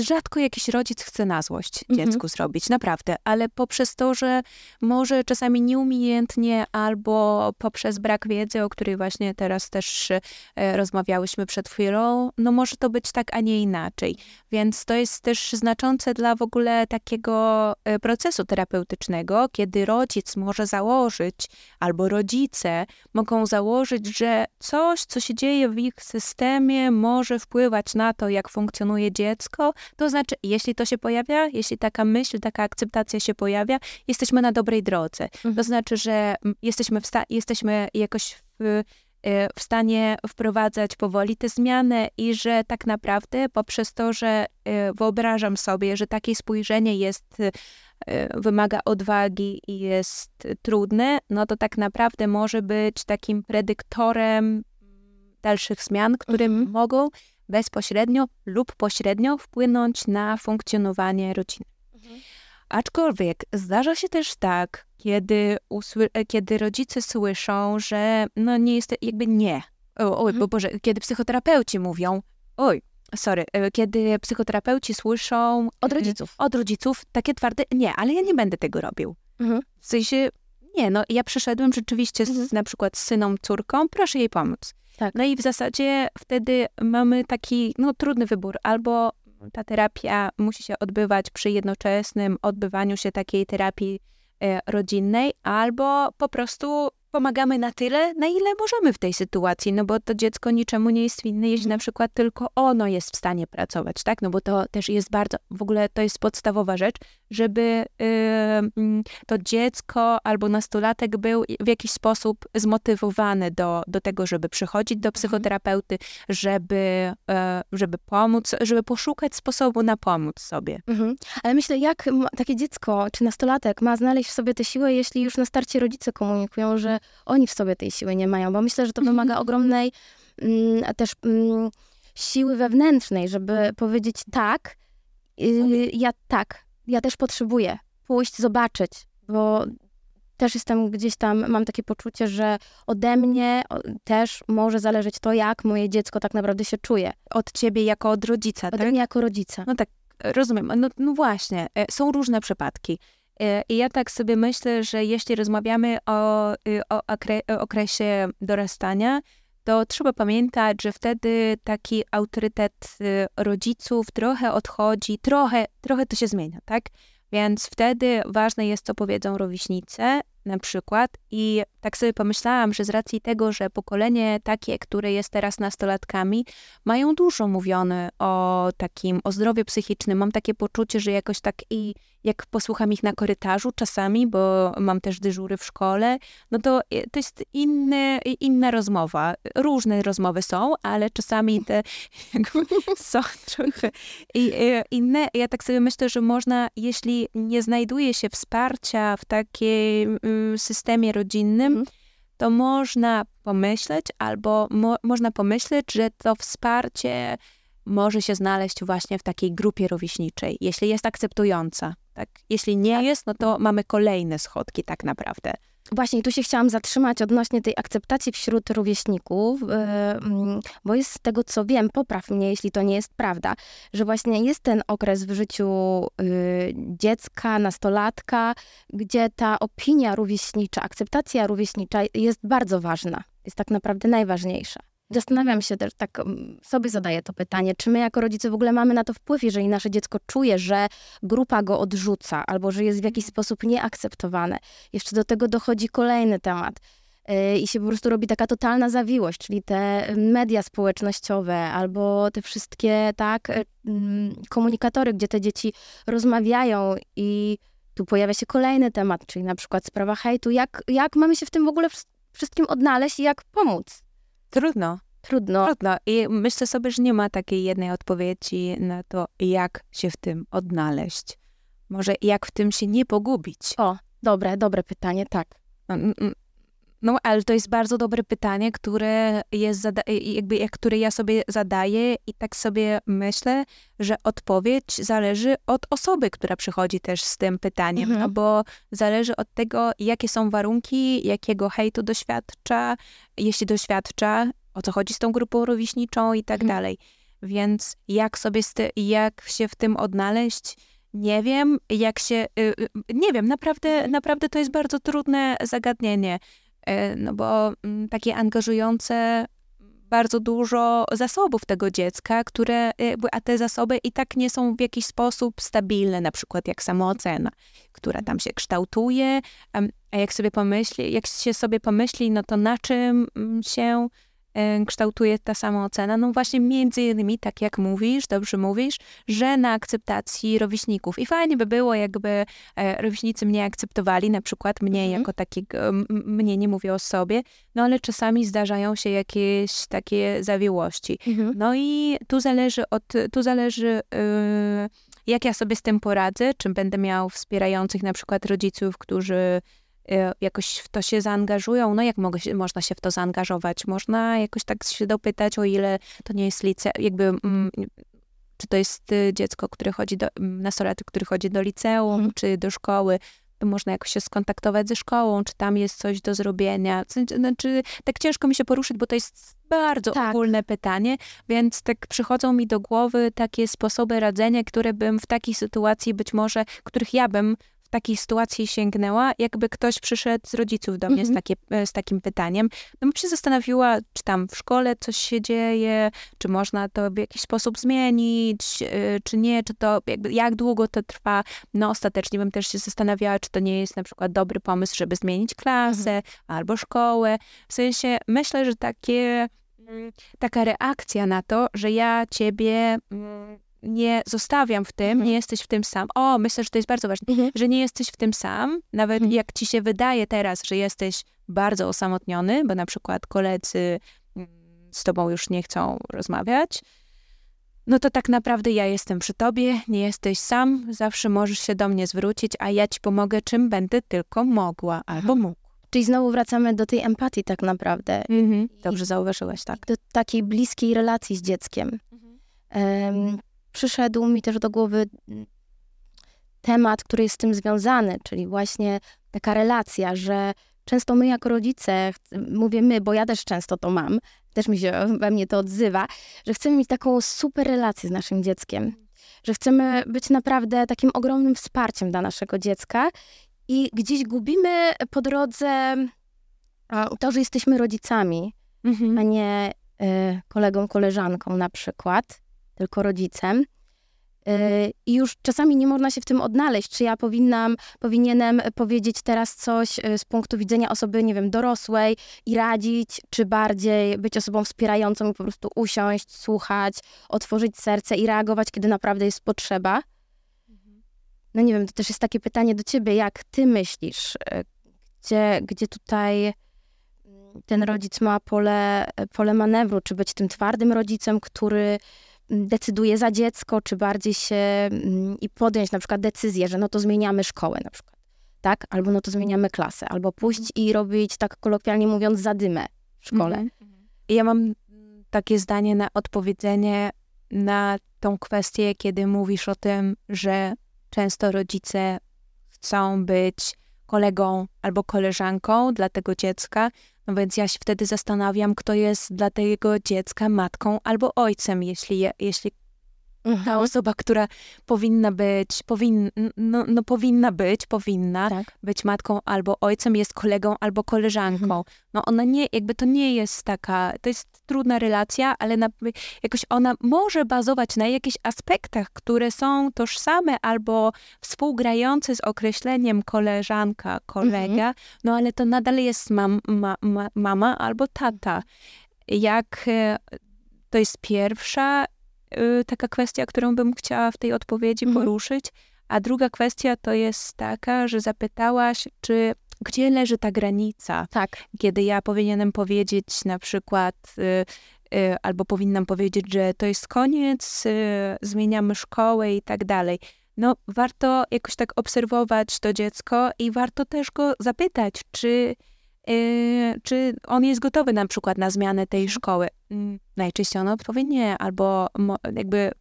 rzadko jakiś rodzic chce na złość mhm. dziecku zrobić, naprawdę, ale poprzez to, że może czasami nieumiejętnie albo poprzez brak wiedzy, o której właśnie teraz też e, rozmawiałyśmy przed chwilą, no może to być tak, a nie inaczej. Więc to jest też znaczące dla w ogóle takiego e, procesu terapeutycznego, kiedy rodzic może założyć, albo rodzice mogą założyć, że coś, co się dzieje w ich systemie, może wpływać wpływać na to, jak funkcjonuje dziecko, to znaczy, jeśli to się pojawia, jeśli taka myśl, taka akceptacja się pojawia, jesteśmy na dobrej drodze. Mhm. To znaczy, że jesteśmy, w jesteśmy jakoś w, e, w stanie wprowadzać powoli te zmiany i że tak naprawdę poprzez to, że e, wyobrażam sobie, że takie spojrzenie jest e, wymaga odwagi i jest trudne, no to tak naprawdę może być takim predyktorem dalszych zmian, które mhm. mogą bezpośrednio lub pośrednio wpłynąć na funkcjonowanie rodziny. Mhm. Aczkolwiek zdarza się też tak, kiedy, kiedy rodzice słyszą, że no nie jest, jakby nie. O, oj, mhm. bo Boże, kiedy psychoterapeuci mówią, oj, sorry, e, kiedy psychoterapeuci słyszą od rodziców, od rodziców takie twarde, nie, ale ja nie będę tego robił. Mhm. W sensie, nie, no ja przyszedłem rzeczywiście z, mhm. na przykład z syną, córką, proszę jej pomóc. Tak. No i w zasadzie wtedy mamy taki no, trudny wybór. Albo ta terapia musi się odbywać przy jednoczesnym odbywaniu się takiej terapii e, rodzinnej, albo po prostu pomagamy na tyle, na ile możemy w tej sytuacji, no bo to dziecko niczemu nie jest winne, jeśli na przykład tylko ono jest w stanie pracować, tak? No bo to też jest bardzo, w ogóle to jest podstawowa rzecz, żeby yy, to dziecko albo nastolatek był w jakiś sposób zmotywowany do, do tego, żeby przychodzić do mhm. psychoterapeuty, żeby, yy, żeby pomóc, żeby poszukać sposobu na pomóc sobie. Mhm. Ale myślę, jak takie dziecko czy nastolatek ma znaleźć w sobie tę siłę, jeśli już na starcie rodzice komunikują, że oni w sobie tej siły nie mają, bo myślę, że to wymaga mhm. ogromnej mm, też mm, siły wewnętrznej, żeby powiedzieć tak, y, ja tak, ja też potrzebuję pójść, zobaczyć, bo też jestem gdzieś tam, mam takie poczucie, że ode mnie też może zależeć to, jak moje dziecko tak naprawdę się czuje. Od ciebie jako od rodzica, Ode tak? mnie jako rodzica. No tak, rozumiem. No, no właśnie, e, są różne przypadki. E, I ja tak sobie myślę, że jeśli rozmawiamy o, y, o okresie dorastania, to trzeba pamiętać, że wtedy taki autorytet y, rodziców trochę odchodzi, trochę, trochę to się zmienia, tak? Więc wtedy ważne jest, co powiedzą rówieśnicy, na przykład. I tak sobie pomyślałam, że z racji tego, że pokolenie takie, które jest teraz nastolatkami, mają dużo mówione o takim, o zdrowiu psychicznym. Mam takie poczucie, że jakoś tak i jak posłucham ich na korytarzu czasami, bo mam też dyżury w szkole, no to to jest inny, inna rozmowa. Różne rozmowy są, ale czasami te są trochę inne. Ja tak sobie myślę, że można, jeśli nie znajduje się wsparcia w takim mm, systemie rodzinnym, mhm. to można pomyśleć, albo mo można pomyśleć, że to wsparcie może się znaleźć właśnie w takiej grupie rówieśniczej, jeśli jest akceptująca. Tak? Jeśli nie tak. jest, no to mamy kolejne schodki tak naprawdę. Właśnie tu się chciałam zatrzymać odnośnie tej akceptacji wśród rówieśników, yy, mm, bo jest z tego, co wiem, popraw mnie, jeśli to nie jest prawda, że właśnie jest ten okres w życiu yy, dziecka, nastolatka, gdzie ta opinia rówieśnicza, akceptacja rówieśnicza jest bardzo ważna, jest tak naprawdę najważniejsza. Zastanawiam się też, tak sobie zadaję to pytanie, czy my jako rodzice w ogóle mamy na to wpływ, jeżeli nasze dziecko czuje, że grupa go odrzuca albo że jest w jakiś sposób nieakceptowane. Jeszcze do tego dochodzi kolejny temat. Yy, I się po prostu robi taka totalna zawiłość, czyli te media społecznościowe albo te wszystkie, tak, mm, komunikatory, gdzie te dzieci rozmawiają i tu pojawia się kolejny temat, czyli na przykład sprawa hejtu. Jak, jak mamy się w tym w ogóle wszystkim odnaleźć i jak pomóc? Trudno. Trudno. Trudno. I myślę sobie, że nie ma takiej jednej odpowiedzi na to, jak się w tym odnaleźć. Może jak w tym się nie pogubić. O, dobre, dobre pytanie, tak. No, ale to jest bardzo dobre pytanie, które jest jakby, które ja sobie zadaję i tak sobie myślę, że odpowiedź zależy od osoby, która przychodzi też z tym pytaniem, mhm. bo zależy od tego, jakie są warunki, jakiego hejtu doświadcza, jeśli doświadcza, o co chodzi z tą grupą rówieśniczą i tak mhm. dalej. Więc jak sobie, jak się w tym odnaleźć, nie wiem, jak się, y, y, nie wiem, naprawdę, naprawdę to jest bardzo trudne zagadnienie. E, no bo mm, takie angażujące bardzo dużo zasobów tego dziecka, które, a te zasoby i tak nie są w jakiś sposób stabilne, na przykład jak samoocena, która tam się kształtuje, a jak sobie pomyśli, jak się sobie pomyśli, no to na czym mm, się E, kształtuje ta sama ocena? No właśnie między innymi, tak jak mówisz, dobrze mówisz, że na akceptacji rówieśników. I fajnie by było, jakby e, rówieśnicy mnie akceptowali, na przykład mnie mhm. jako takiego, mnie nie mówię o sobie, no ale czasami zdarzają się jakieś takie zawiłości. Mhm. No i tu zależy od, tu zależy... Yy, jak ja sobie z tym poradzę, czy będę miał wspierających na przykład rodziców, którzy jakoś w to się zaangażują. No jak mogę, można się w to zaangażować? Można jakoś tak się dopytać, o ile to nie jest lice, jakby... Mm, czy to jest y, dziecko, które chodzi do, mm, nastolatek, który chodzi do liceum, mhm. czy do szkoły, można jakoś się skontaktować ze szkołą, czy tam jest coś do zrobienia. Znaczy, tak ciężko mi się poruszyć, bo to jest bardzo tak. ogólne pytanie, więc tak przychodzą mi do głowy takie sposoby radzenia, które bym w takiej sytuacji być może, których ja bym takiej sytuacji sięgnęła, jakby ktoś przyszedł z rodziców do mnie z, mhm. takie, e, z takim pytaniem. No bym się zastanowiła, czy tam w szkole coś się dzieje, czy można to w jakiś sposób zmienić, e, czy nie, czy to jakby, jak długo to trwa. No ostatecznie bym też się zastanawiała, czy to nie jest na przykład dobry pomysł, żeby zmienić klasę mhm. albo szkołę. W sensie myślę, że takie mm, taka reakcja na to, że ja ciebie mm, nie zostawiam w tym, mhm. nie jesteś w tym sam. O, myślę, że to jest bardzo ważne, mhm. że nie jesteś w tym sam, nawet mhm. jak ci się wydaje teraz, że jesteś bardzo osamotniony, bo na przykład koledzy mm, z tobą już nie chcą rozmawiać, no to tak naprawdę ja jestem przy tobie, nie jesteś sam, zawsze możesz się do mnie zwrócić, a ja ci pomogę, czym będę tylko mogła albo mógł. Czyli znowu wracamy do tej empatii tak naprawdę. Mhm. Dobrze zauważyłaś, tak. Do takiej bliskiej relacji z dzieckiem. Um, przyszedł mi też do głowy temat, który jest z tym związany, czyli właśnie taka relacja, że często my jako rodzice, mówię my, bo ja też często to mam, też mi się we mnie to odzywa, że chcemy mieć taką super relację z naszym dzieckiem, że chcemy być naprawdę takim ogromnym wsparciem dla naszego dziecka i gdzieś gubimy po drodze to, że jesteśmy rodzicami, mhm. a nie y, kolegą, koleżanką na przykład tylko rodzicem. Y, I już czasami nie można się w tym odnaleźć, czy ja powinnam, powinienem powiedzieć teraz coś y, z punktu widzenia osoby, nie wiem, dorosłej i radzić, czy bardziej być osobą wspierającą i po prostu usiąść, słuchać, otworzyć serce i reagować, kiedy naprawdę jest potrzeba. No nie wiem, to też jest takie pytanie do ciebie, jak ty myślisz, y, gdzie, gdzie tutaj mm, ten rodzic ma pole, pole manewru, czy być tym twardym rodzicem, który decyduje za dziecko, czy bardziej się i podjąć na przykład decyzję, że no to zmieniamy szkołę na przykład, tak? Albo no to zmieniamy klasę, albo pójść i robić, tak kolokwialnie mówiąc, zadymę w szkole. Mhm. Ja mam takie zdanie na odpowiedzenie na tą kwestię, kiedy mówisz o tym, że często rodzice chcą być kolegą albo koleżanką dla tego dziecka. No więc ja się wtedy zastanawiam, kto jest dla tego dziecka matką albo ojcem, jeśli, je, jeśli ta Mhm. osoba, która powinna być, powin, no, no powinna być, powinna Tak. być matką albo ojcem, jest kolegą albo koleżanką. Mhm. No ona nie, jakby to nie jest taka, to jest trudna relacja, ale na, jakoś ona może bazować na jakichś aspektach, które są tożsame albo współgrające z określeniem koleżanka, kolega, no ale to nadal jest mam, ma, ma, mama albo tata. Jak e, to jest pierwsza taka kwestia, którą bym chciała w tej odpowiedzi Mhm. poruszyć. A druga kwestia to jest taka, że zapytałaś, czy gdzie leży ta granica, Tak. kiedy ja powinienem powiedzieć na przykład, y, y, albo powinnam powiedzieć, że to jest koniec, y, zmieniamy szkołę i tak dalej. No, warto jakoś tak obserwować to dziecko i warto też go zapytać, czy, y, czy on jest gotowy na przykład na zmianę tej szkoły. Mm, Najczęściej on odpowie nie, albo jakby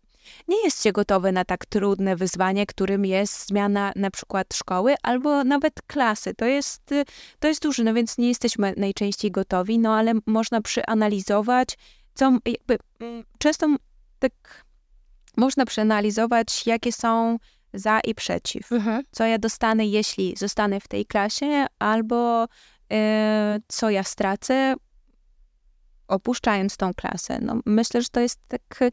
nie jest się gotowy na tak trudne wyzwanie, którym jest zmiana na przykład szkoły albo nawet klasy. To jest, y, to jest duży, no więc nie jesteśmy najczęściej gotowi, no ale można przeanalizować, co jakby mm, często tak można przeanalizować, jakie są za i przeciw. Mhm. Co ja dostanę, jeśli zostanę w tej klasie, albo co ja stracę, opuszczając tą klasę. No, myślę, że to jest tak e,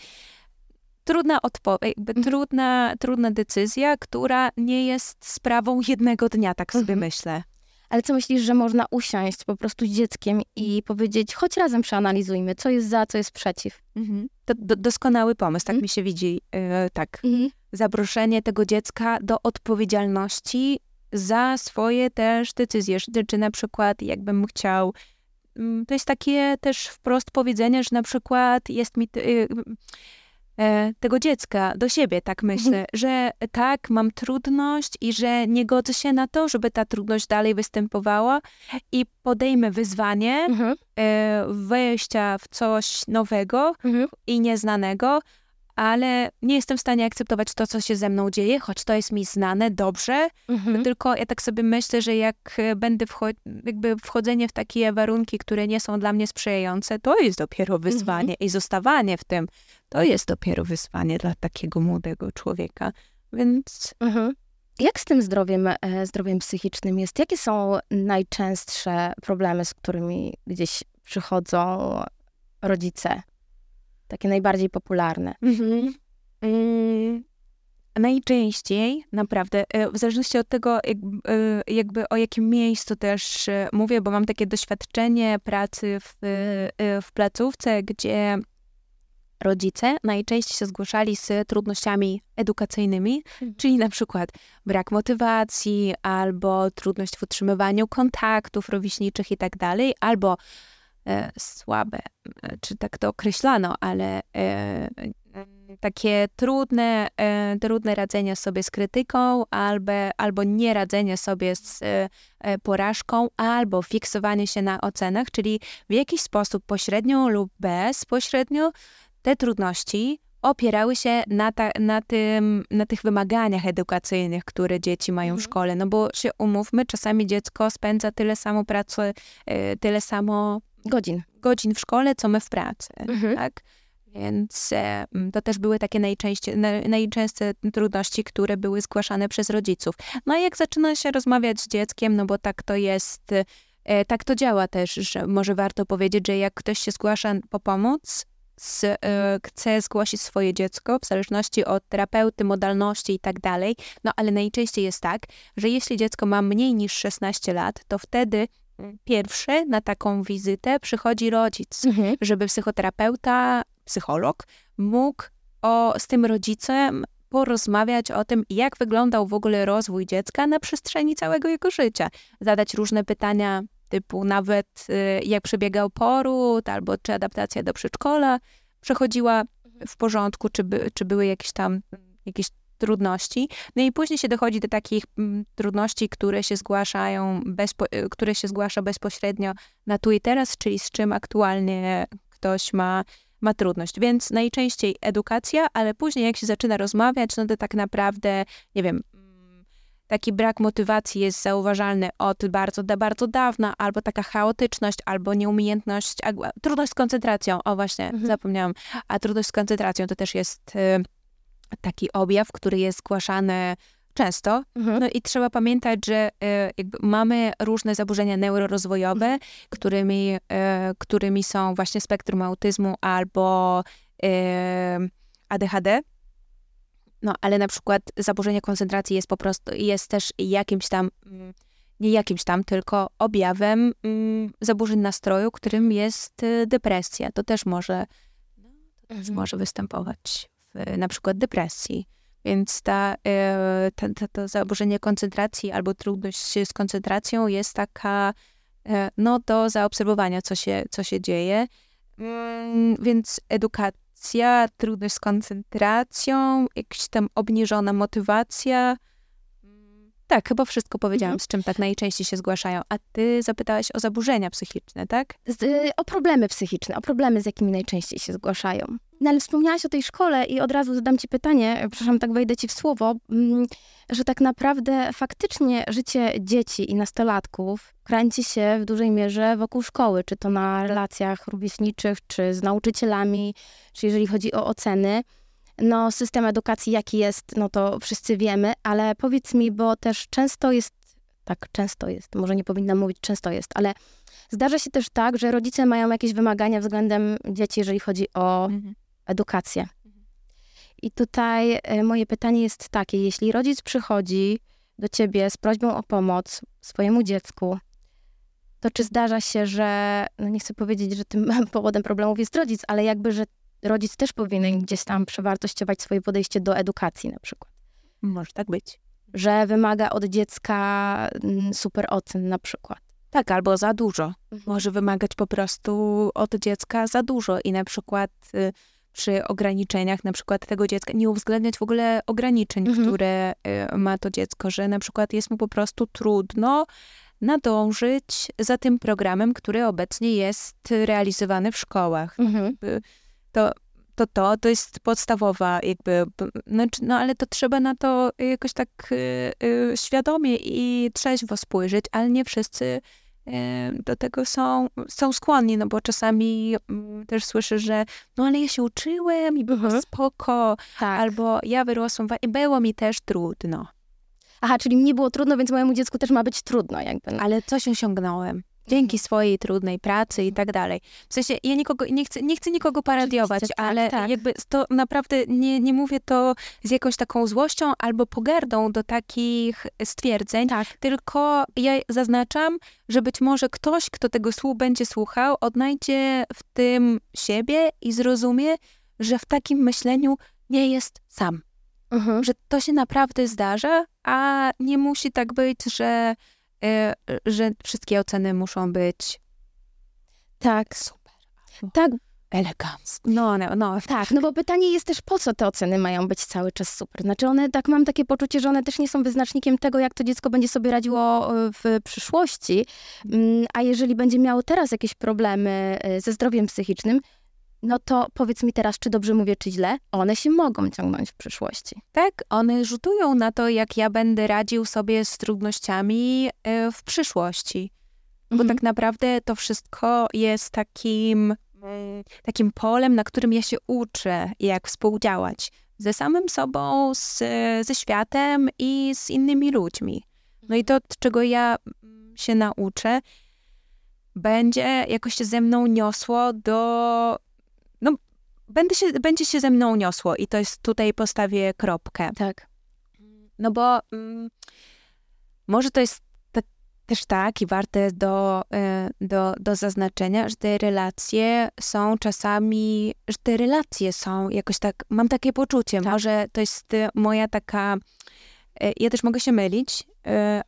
trudna odpowiedź, Mhm. trudna, trudna decyzja, która nie jest sprawą jednego dnia, tak sobie Mhm. myślę. Ale co myślisz, że można usiąść po prostu z dzieckiem i powiedzieć, choć razem przeanalizujmy, co jest za, co jest przeciw. To do, doskonały pomysł, tak Mhm. mi się widzi, e, tak. zaproszenie tego dziecka do odpowiedzialności za swoje też decyzje. Czy, na przykład jakbym chciał, mm, to jest takie też wprost powiedzenie, że na przykład jest mi ty- y, e, tego dziecka do siebie, tak myślę, że tak, mam trudność i że nie godzę się na to, żeby ta trudność dalej występowała i podejmę wyzwanie Mhm. e, wejścia w coś nowego, Mhm. i nieznanego, ale nie jestem w stanie akceptować to, co się ze mną dzieje, choć to jest mi znane dobrze, Mhm. tylko ja tak sobie myślę, że jak e, będę wcho- jakby wchodzenie w takie warunki, które nie są dla mnie sprzyjające, to jest dopiero wyzwanie i zostawanie w tym, to jest dopiero wyzwanie dla takiego młodego człowieka. Więc Mhm. Jak z tym zdrowiem, e, zdrowiem psychicznym jest? Jakie są najczęstsze problemy, z którymi gdzieś przychodzą rodzice? Takie najbardziej popularne. Mm, Najczęściej, naprawdę, e, w zależności od tego, jakby, e, jakby o jakim miejscu też e, mówię, bo mam takie doświadczenie pracy w, w placówce, gdzie rodzice najczęściej się zgłaszali z trudnościami edukacyjnymi, Mhm. czyli na przykład brak motywacji, albo trudność w utrzymywaniu kontaktów rówieśniczych i tak dalej, albo słabe, e, czy tak to określano, ale e, e, takie trudne, e, trudne radzenie sobie z krytyką, albo, albo nie radzenie sobie z e, e, porażką, albo fiksowanie się na ocenach, czyli w jakiś sposób pośrednio lub bezpośrednio te trudności opierały się na, ta, na, tym, na tych wymaganiach edukacyjnych, które dzieci mają w Mhm. szkole. No bo się umówmy, czasami dziecko spędza tyle samo pracy, e, tyle samo Godzin. godzin w szkole, co my w pracy, Mhm. tak? Więc e, m, to też były takie najczęściej, na, najczęstsze trudności, które były zgłaszane przez rodziców. No i jak zaczyna się rozmawiać z dzieckiem, no bo tak to jest, e, tak to działa też, że może warto powiedzieć, że jak ktoś się zgłasza po pomoc, z, e, chce zgłosić swoje dziecko, w zależności od terapeuty, modalności i tak dalej, no ale najczęściej jest tak, że jeśli dziecko ma mniej niż 16 lat, to wtedy mm, pierwszy na taką wizytę przychodzi rodzic, Mhm. żeby psychoterapeuta, psycholog mógł o, z tym rodzicem porozmawiać o tym, jak wyglądał w ogóle rozwój dziecka na przestrzeni całego jego życia. Zadać różne pytania, typu nawet y, jak przebiegał poród, albo czy adaptacja do przedszkola przechodziła w porządku, czy, by, czy były jakieś tam jakieś trudności. No i później się dochodzi do takich mm, trudności, które się zgłaszają, bezpo, y, które się zgłasza bezpośrednio na tu i teraz, czyli z czym aktualnie ktoś ma, ma trudność. Więc najczęściej edukacja, ale później jak się zaczyna rozmawiać, no to tak naprawdę, nie wiem, mm, taki brak motywacji jest zauważalny od bardzo, bardzo dawna, albo taka chaotyczność, albo nieumiejętność, trudność z koncentracją. O właśnie, mhm. zapomniałam. A trudność z koncentracją to też jest y, taki objaw, który jest zgłaszany często. Mhm. No i trzeba pamiętać, że e, mamy różne zaburzenia neurorozwojowe, mhm. którymi, e, którymi są właśnie spektrum autyzmu albo e, ADHD. No, ale na przykład zaburzenie koncentracji jest po prostu, jest też jakimś tam, mm, nie jakimś tam, tylko objawem mm, zaburzeń nastroju, którym jest depresja. To też może, to też mhm. może występować na przykład depresji. Więc ta, ta, ta, to zaburzenie koncentracji albo trudność z koncentracją jest taka, e, no do zaobserwowania, co się, co się dzieje. Mm, więc edukacja, trudność z koncentracją, jakaś tam obniżona motywacja. Mm, tak, chyba wszystko powiedziałam, mhm. z czym tak najczęściej się zgłaszają. A ty zapytałaś o zaburzenia psychiczne, tak? Z, o problemy psychiczne, o problemy, z jakimi najczęściej się zgłaszają. No ale wspomniałaś o tej szkole i od razu zadam ci pytanie, przepraszam, tak wejdę ci w słowo, mm, że tak naprawdę faktycznie życie dzieci i nastolatków kręci się w dużej mierze wokół szkoły, czy to na relacjach rówieśniczych, czy z nauczycielami, czy jeżeli chodzi o oceny. No, system edukacji jaki jest, no to wszyscy wiemy, ale powiedz mi, bo też często jest, tak często jest, może nie powinnam mówić często jest, ale zdarza się też tak, że rodzice mają jakieś wymagania względem dzieci, jeżeli chodzi o mhm edukację. I tutaj e, moje pytanie jest takie: jeśli rodzic przychodzi do ciebie z prośbą o pomoc swojemu dziecku, to czy zdarza się, że, no nie chcę powiedzieć, że tym powodem problemów jest rodzic, ale jakby, że rodzic też powinien gdzieś tam przewartościować swoje podejście do edukacji na przykład? Może tak być. Że wymaga od dziecka mm, super ocen na przykład. Tak, albo za dużo. Mhm. Może wymagać po prostu od dziecka za dużo i na przykład y, przy ograniczeniach na przykład tego dziecka, nie uwzględniać w ogóle ograniczeń, mhm. które y, ma to dziecko, że na przykład jest mu po prostu trudno nadążyć za tym programem, który obecnie jest realizowany w szkołach. Mhm. To, to, to, to jest podstawowa jakby, znaczy, no ale to trzeba na to jakoś tak y, y, świadomie i trzeźwo spojrzeć, ale nie wszyscy do tego są, są skłonni, no bo czasami mm, też słyszę, że no ale ja się uczyłem i było mhm. spoko, tak. albo ja wyrosłam i było mi też trudno. Aha, czyli mnie było trudno, więc mojemu dziecku też ma być trudno jakby. Ale coś osiągnąłem dzięki swojej trudnej pracy i tak dalej. W sensie, ja nikogo, nie chcę, nie chcę nikogo paradiować, tak, ale tak. jakby to naprawdę nie, nie mówię to z jakąś taką złością albo pogardą do takich stwierdzeń, tak. tylko ja zaznaczam, że być może ktoś, kto tego słów będzie słuchał, odnajdzie w tym siebie i zrozumie, że w takim myśleniu nie jest sam. Mhm. Że to się naprawdę zdarza, a nie musi tak być, że że wszystkie oceny muszą być tak super. Tak, elegancko. No, no, no. Tak, no bo pytanie jest też, po co te oceny mają być cały czas super? Znaczy one, tak mam takie poczucie, że one też nie są wyznacznikiem tego, jak to dziecko będzie sobie radziło e, w przyszłości, mm, a jeżeli będzie miało teraz jakieś problemy e, ze zdrowiem psychicznym, no to powiedz mi teraz, czy dobrze mówię, czy źle, one się mogą ciągnąć w przyszłości. Tak, one rzutują na to, jak ja będę radził sobie z trudnościami e, w przyszłości. Bo mhm. tak naprawdę to wszystko jest takim, mm, takim polem, na którym ja się uczę, jak współdziałać ze samym sobą, z, ze światem i z innymi ludźmi. No i to, czego ja mm, się nauczę, będzie jakoś się ze mną niosło do będę się, będzie się ze mną niosło i to jest tutaj postawię kropkę. Tak. No bo mm, może to jest też tak i warte do, e, do, do zaznaczenia, że te relacje są czasami, że te relacje są jakoś tak, mam takie poczucie, tak. może to jest moja taka E, ja też mogę się mylić,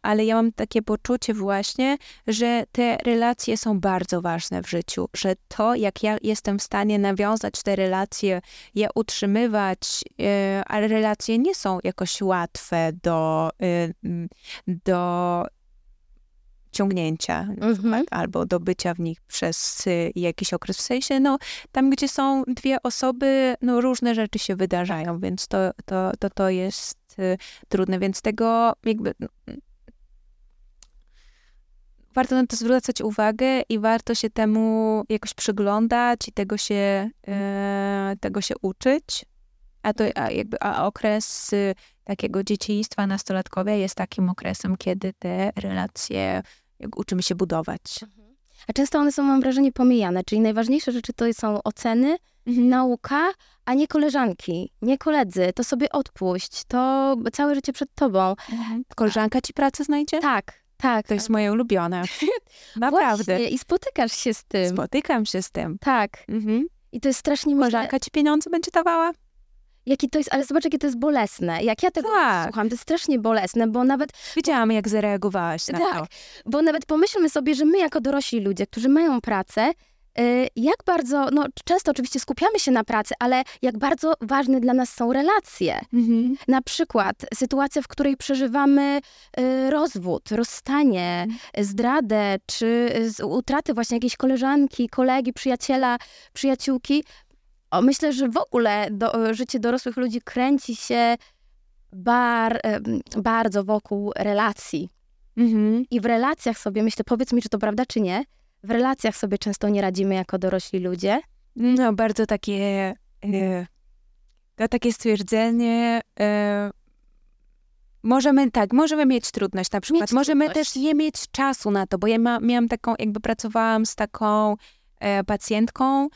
ale ja mam takie poczucie właśnie, że te relacje są bardzo ważne w życiu, że to, jak ja jestem w stanie nawiązać te relacje, je utrzymywać, e, ale relacje nie są jakoś łatwe do, do ciągnięcia mhm. albo do bycia w nich przez y, jakiś okres. W sensie, no, tam gdzie są dwie osoby, no, różne rzeczy się wydarzają, więc to, to, to, to jest y, trudne, więc tego jakby no, warto na to zwracać uwagę i warto się temu jakoś przyglądać i tego się, e, tego się uczyć. A to a jakby a okres takiego dzieciństwa, nastolatkowa jest takim okresem, kiedy te relacje uczymy się budować. Mhm. A często one są, mam wrażenie, pomijane, czyli najważniejsze rzeczy to są oceny, mhm. nauka, a nie koleżanki, nie koledzy. To sobie odpuść, to całe życie przed tobą. Mhm. Koleżanka ci pracę znajdzie? Tak, tak. To jest moje ulubione. Naprawdę. Właśnie. I spotykasz się z tym. Spotykam się z tym. Tak. Mhm. I to jest strasznie... Koleżanka ci pieniądze będzie dawała? Jaki to jest, ale zobacz, jakie to jest bolesne. Jak ja tego tak. słucham, to jest strasznie bolesne, bo nawet... Wiedziałam, jak zareagowałaś na tak, to. bo nawet pomyślmy sobie, że my jako dorośli ludzie, którzy mają pracę, Y, jak bardzo, no często oczywiście skupiamy się na pracy, ale jak bardzo ważne dla nas są relacje. Mhm. Na przykład sytuacja, w której przeżywamy y, rozwód, rozstanie, mhm. zdradę, czy utratę właśnie jakiejś koleżanki, kolegi, przyjaciela, przyjaciółki. O, myślę, że w ogóle do, życie dorosłych ludzi kręci się bar, bardzo wokół relacji. Mhm. I w relacjach sobie, myślę, powiedz mi, czy to prawda, czy nie, w relacjach sobie często nie radzimy jako dorośli ludzie. No, bardzo takie, e, to takie stwierdzenie, e, możemy, tak, możemy mieć trudność na przykład, mieć możemy trudność. też nie mieć czasu na to, bo ja ma, miałam taką, jakby pracowałam z taką e, pacjentką, e,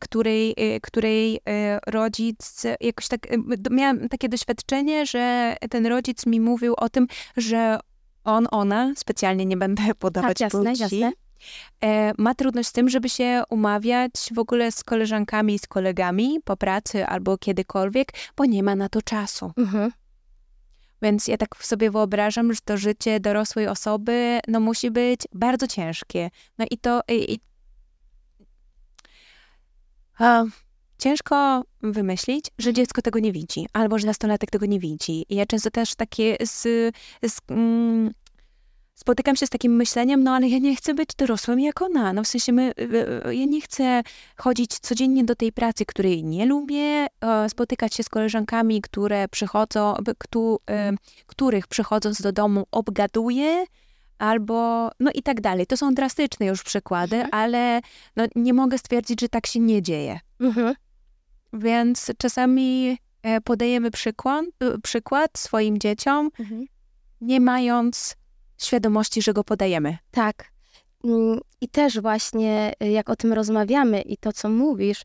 której, e, której e, rodzic jakoś tak, miałam takie doświadczenie, że ten rodzic mi mówił o tym, że on, ona, specjalnie nie będę podawać tak, jasne, płci, jasne e, ma trudność z tym, żeby się umawiać w ogóle z koleżankami i z kolegami po pracy albo kiedykolwiek, bo nie ma na to czasu. Mhm. Więc ja tak sobie wyobrażam, że to życie dorosłej osoby no, musi być bardzo ciężkie. No i to. I, a, ciężko wymyślić, że dziecko tego nie widzi, albo że nastolatek tego nie widzi. I ja często też takie z, z mm, spotykam się z takim myśleniem, no ale ja nie chcę być dorosłym jak ona. No w sensie, my, y, y, ja nie chcę chodzić codziennie do tej pracy, której nie lubię, spotykać się z koleżankami, które przychodzą, których przychodząc do domu obgaduję, albo no i tak dalej. To są drastyczne już przykłady, mhm. ale no, nie mogę stwierdzić, że tak się nie dzieje. Mhm. Więc czasami e, podajemy przykład, y, przykład swoim dzieciom, mhm. nie mając świadomości, że go podajemy. Tak. Mm, I też właśnie y, jak o tym rozmawiamy i to, co mówisz,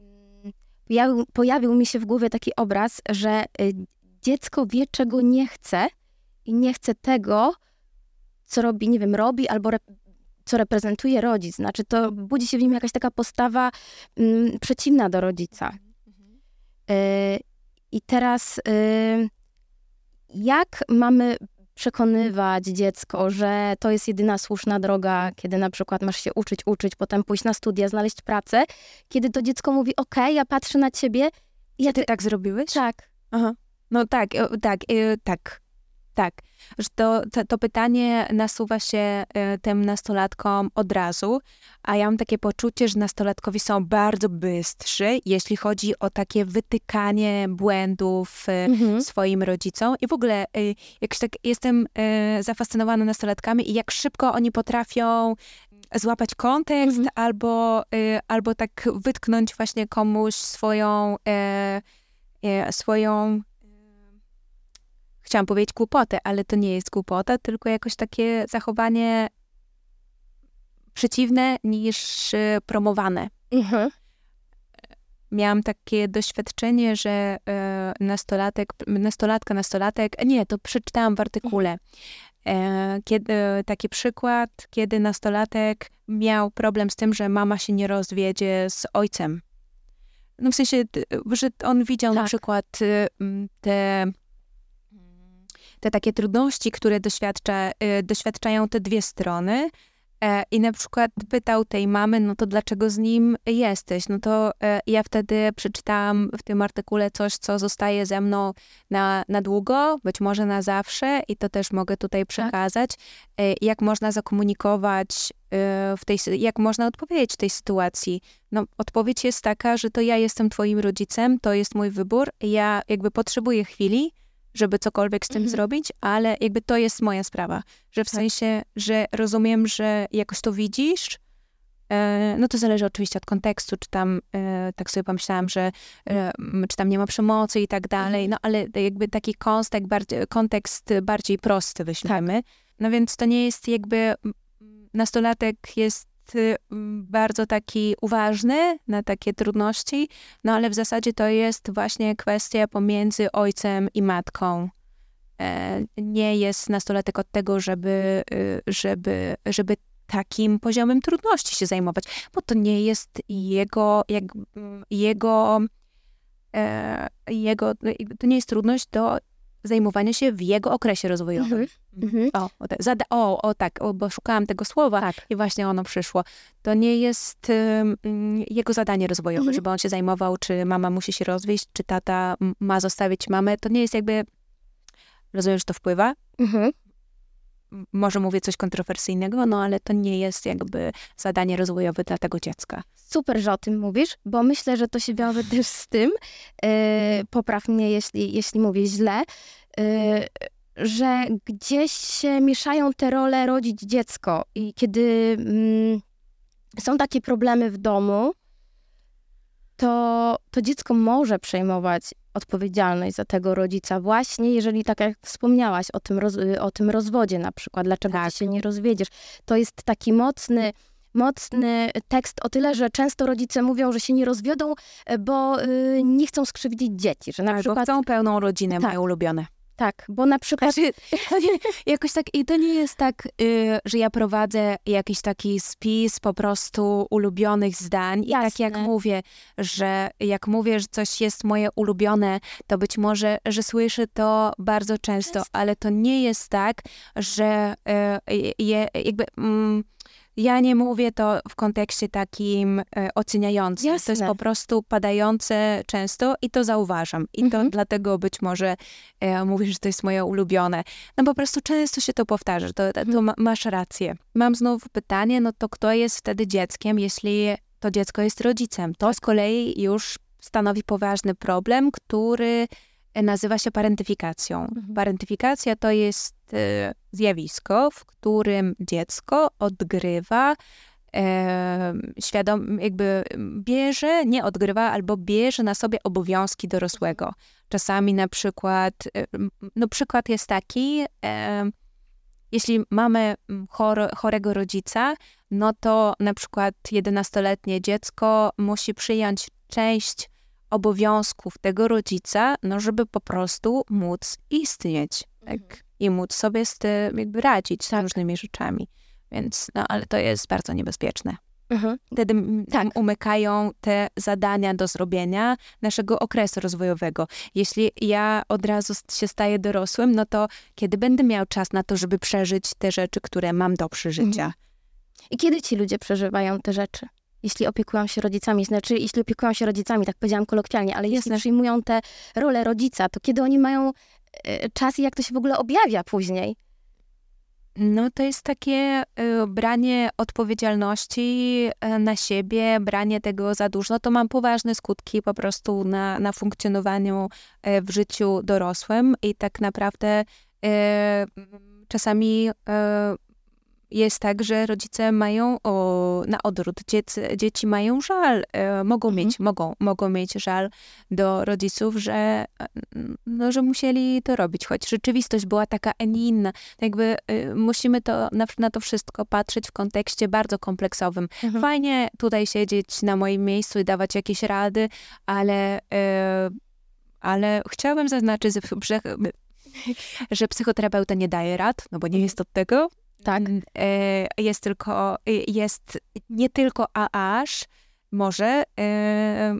mm, pojawił, pojawił mi się w głowie taki obraz, że dziecko wie, czego nie chce i nie chce tego, co robi, nie wiem, robi albo rep co reprezentuje rodzic. Znaczy, to budzi się w nim jakaś taka postawa mm, przeciwna do rodzica. Mhm. Y, I teraz, y, jak mamy przekonywać dziecko, że to jest jedyna słuszna droga, kiedy na przykład masz się uczyć, uczyć, potem pójść na studia, znaleźć pracę, kiedy to dziecko mówi, ok, ja patrzę na ciebie. Ja ty tak zrobiłeś? Tak. Aha. No tak, e, tak, tak. Tak, że to, to, to, pytanie nasuwa się y, tym nastolatkom od razu, a ja mam takie poczucie, że nastolatkowie są bardzo bystrzy, jeśli chodzi o takie wytykanie błędów y, mhm. swoim rodzicom. I w ogóle y, jakoś tak jestem zafascynowana nastolatkami i jak szybko oni potrafią złapać kontekst mhm. albo, albo tak wytknąć właśnie komuś swoją, swoją chciałam powiedzieć głupotę, ale to nie jest głupota, tylko jakoś takie zachowanie przeciwne niż y, promowane. Mhm. Miałam takie doświadczenie, że y, nastolatek, nastolatka, nastolatek, nie, to przeczytałam w artykule. E, kiedy, taki przykład, kiedy nastolatek miał problem z tym, że mama się nie rozwiedzie z ojcem. No w sensie, że on widział tak. na przykład y, te te takie trudności, które doświadcza, y, doświadczają te dwie strony, e, i na przykład pytał tej mamy, no to dlaczego z nim jesteś? No to e, ja wtedy przeczytałam w tym artykule coś, co zostaje ze mną na, na długo, być może na zawsze i to też mogę tutaj Tak. przekazać, e, jak można zakomunikować e, w tej, jak można odpowiedzieć w tej sytuacji. No, odpowiedź jest taka, że to ja jestem twoim rodzicem, to jest mój wybór, ja jakby potrzebuję chwili, żeby cokolwiek z tym Mhm. zrobić, ale jakby to jest moja sprawa. Że w Tak. sensie, że rozumiem, że jakoś to widzisz, e, no to zależy oczywiście od kontekstu, czy tam, e, tak sobie pomyślałam, że e, czy tam nie ma przemocy i tak dalej, Mhm. no ale jakby taki kontekst bardziej, kontekst bardziej prosty weźmiemy. No więc to nie jest jakby, nastolatek jest y, bardzo taki uważny na takie trudności, no ale w zasadzie to jest właśnie kwestia pomiędzy ojcem i matką. E, Nie jest nastolatek od tego, żeby, y, żeby, żeby takim poziomem trudności się zajmować, bo to nie jest jego, jak, jego, e, jego, to nie jest trudność do zajmowania się w jego okresie rozwojowym. Mhm. O, o, tak, zada- o, o tak, o, bo szukałam tego słowa Tak. i właśnie ono przyszło. To nie jest jego zadanie rozwojowe, Mhm. żeby on się zajmował, czy mama musi się rozwieść, czy tata ma zostawić mamę. To nie jest jakby, rozumiem, że to wpływa. Mhm. Może mówię coś kontrowersyjnego, no ale to nie jest jakby zadanie rozwojowe dla tego dziecka. Super, że o tym mówisz, bo myślę, że to się wiąże też z tym, e, popraw mnie, jeśli, jeśli mówię źle, e, że gdzieś się mieszają te role rodzic-dziecko i kiedy mm, są takie problemy w domu, to, to dziecko może przejmować odpowiedzialność za tego rodzica właśnie, jeżeli tak jak wspomniałaś o tym, roz, o tym rozwodzie na przykład, dlaczego Tak. się nie rozwiedziesz. To jest taki mocny, mocny tekst o tyle, że często rodzice mówią, że się nie rozwiodą, bo y, nie chcą skrzywdzić dzieci, że na Albo przykład... chcą pełną rodzinę, Tak. moje ulubione. Tak, bo na przykład... Znaczy, jakoś tak, i to nie jest tak, y, że ja prowadzę jakiś taki spis po prostu ulubionych zdań i tak jak Jasne. mówię, że jak mówię, że coś jest moje ulubione, to być może, że słyszę to bardzo często, Często. ale to nie jest tak, że y, je, jakby... Mm, ja nie mówię to w kontekście takim e, oceniającym. To jest Jasne. po prostu padające często i to zauważam. I to Mhm. dlatego być może e, mówisz, że to jest moje ulubione. No po prostu często się to powtarza, to, to, to ma, masz rację. Mam znowu pytanie, no to kto jest wtedy dzieckiem, jeśli to dziecko jest rodzicem? To z kolei już stanowi poważny problem, który e, nazywa się parentyfikacją. Mhm. Parentyfikacja to jest e, zjawisko, w którym dziecko odgrywa e, świadom, jakby bierze, nie odgrywa, albo bierze na sobie obowiązki dorosłego. Czasami na przykład, m, no przykład jest taki, e, jeśli mamy chor, chorego rodzica, no to na przykład 11-letnie dziecko musi przyjąć część obowiązków tego rodzica, no żeby po prostu móc istnieć, tak? Mhm. I móc sobie z tym jakby radzić z Tak. różnymi rzeczami. Więc, no ale to jest bardzo niebezpieczne. Mhm. Wtedy Tak. umykają te zadania do zrobienia naszego okresu rozwojowego. Jeśli ja od razu się staję dorosłym, no to kiedy będę miał czas na to, żeby przeżyć te rzeczy, które mam do przeżycia? Mhm. I kiedy ci ludzie przeżywają te rzeczy? Jeśli opiekują się rodzicami, znaczy jeśli opiekują się rodzicami, tak powiedziałam kolokwialnie, ale jeśli Jasne. przyjmują tę rolę rodzica, to kiedy oni mają czas i jak to się w ogóle objawia później? No to jest takie y, branie odpowiedzialności y, na siebie, branie tego za dużo. To ma poważne skutki po prostu na, na funkcjonowaniu y, w życiu dorosłym i tak naprawdę y, czasami y, jest tak, że rodzice mają o, na odwrót. Dzieci, dzieci mają żal, e, mogą Mhm. mieć, mogą, mogą mieć żal do rodziców, że, e, no, że musieli to robić, choć rzeczywistość była taka, a nie inna. Jakby e, musimy to, na, na to wszystko patrzeć w kontekście bardzo kompleksowym. Mhm. Fajnie tutaj siedzieć na moim miejscu i dawać jakieś rady, ale, e, ale chciałabym zaznaczyć, że, że psychoterapeuta nie daje rad, no bo nie jest od tego. Tak. Mm, e, Jest tylko, e, jest nie tylko AAż, może e,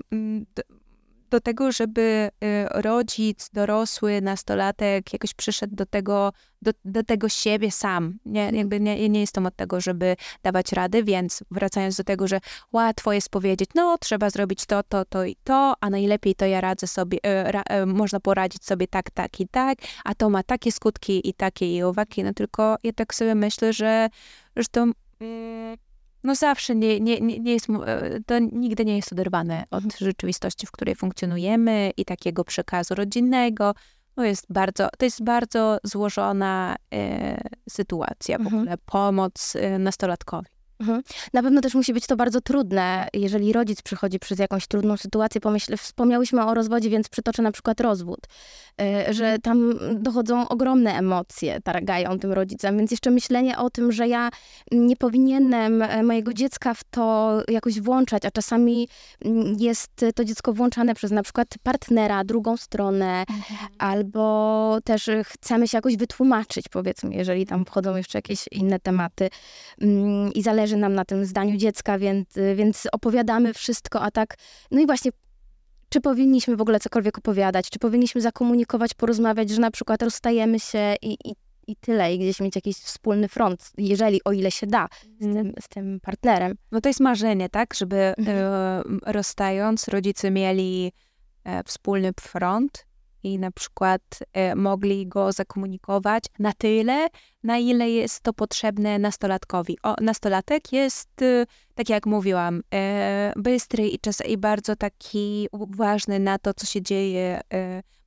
do tego, żeby y, rodzic, dorosły, nastolatek jakoś przyszedł do tego, do, do tego siebie sam. Nie, jakby nie, nie jestem od tego, żeby dawać rady, więc wracając do tego, że łatwo jest powiedzieć, no trzeba zrobić to, to, to i to, a najlepiej to ja radzę sobie, y, ra, y, można poradzić sobie tak, tak i tak, a to ma takie skutki i takie i owaki, no tylko ja tak sobie myślę, że zresztą mm, no zawsze nie, nie, nie jest, e, to nigdy nie jest oderwane od mhm. rzeczywistości, w której funkcjonujemy i takiego przekazu rodzinnego. No jest bardzo, to jest bardzo złożona e, sytuacja, w mhm. ogóle pomoc e, nastolatkowi. Mhm. Na pewno też musi być to bardzo trudne, jeżeli rodzic przychodzi przez jakąś trudną sytuację. Pomyśl, wspomniałyśmy o rozwodzie, więc przytoczę na przykład rozwód, e, że mhm. tam dochodzą ogromne emocje, targają tym rodzicem, więc jeszcze myślenie o tym, że ja nie powinienem e, mojego dziecka w to jakoś włączać, a czasami mm, jest to dziecko włączane przez na przykład partnera, drugą stronę, mhm. albo też chcemy się jakoś wytłumaczyć, powiedzmy, jeżeli tam wchodzą jeszcze jakieś inne tematy mm, i zależy zależy nam na tym zdaniu dziecka, więc, więc opowiadamy wszystko, a tak, no i właśnie czy powinniśmy w ogóle cokolwiek opowiadać, czy powinniśmy zakomunikować, porozmawiać, że na przykład rozstajemy się i, i, i tyle, i gdzieś mieć jakiś wspólny front, jeżeli, o ile się da, z, mhm. tym, z tym partnerem. No to jest marzenie, tak, żeby mhm. rozstając rodzice mieli e, wspólny front, i na przykład e, mogli go zakomunikować na tyle, na ile jest to potrzebne nastolatkowi. O, nastolatek jest, e, tak jak mówiłam, e, bystry i, czas, i bardzo taki uważny na to, co się dzieje.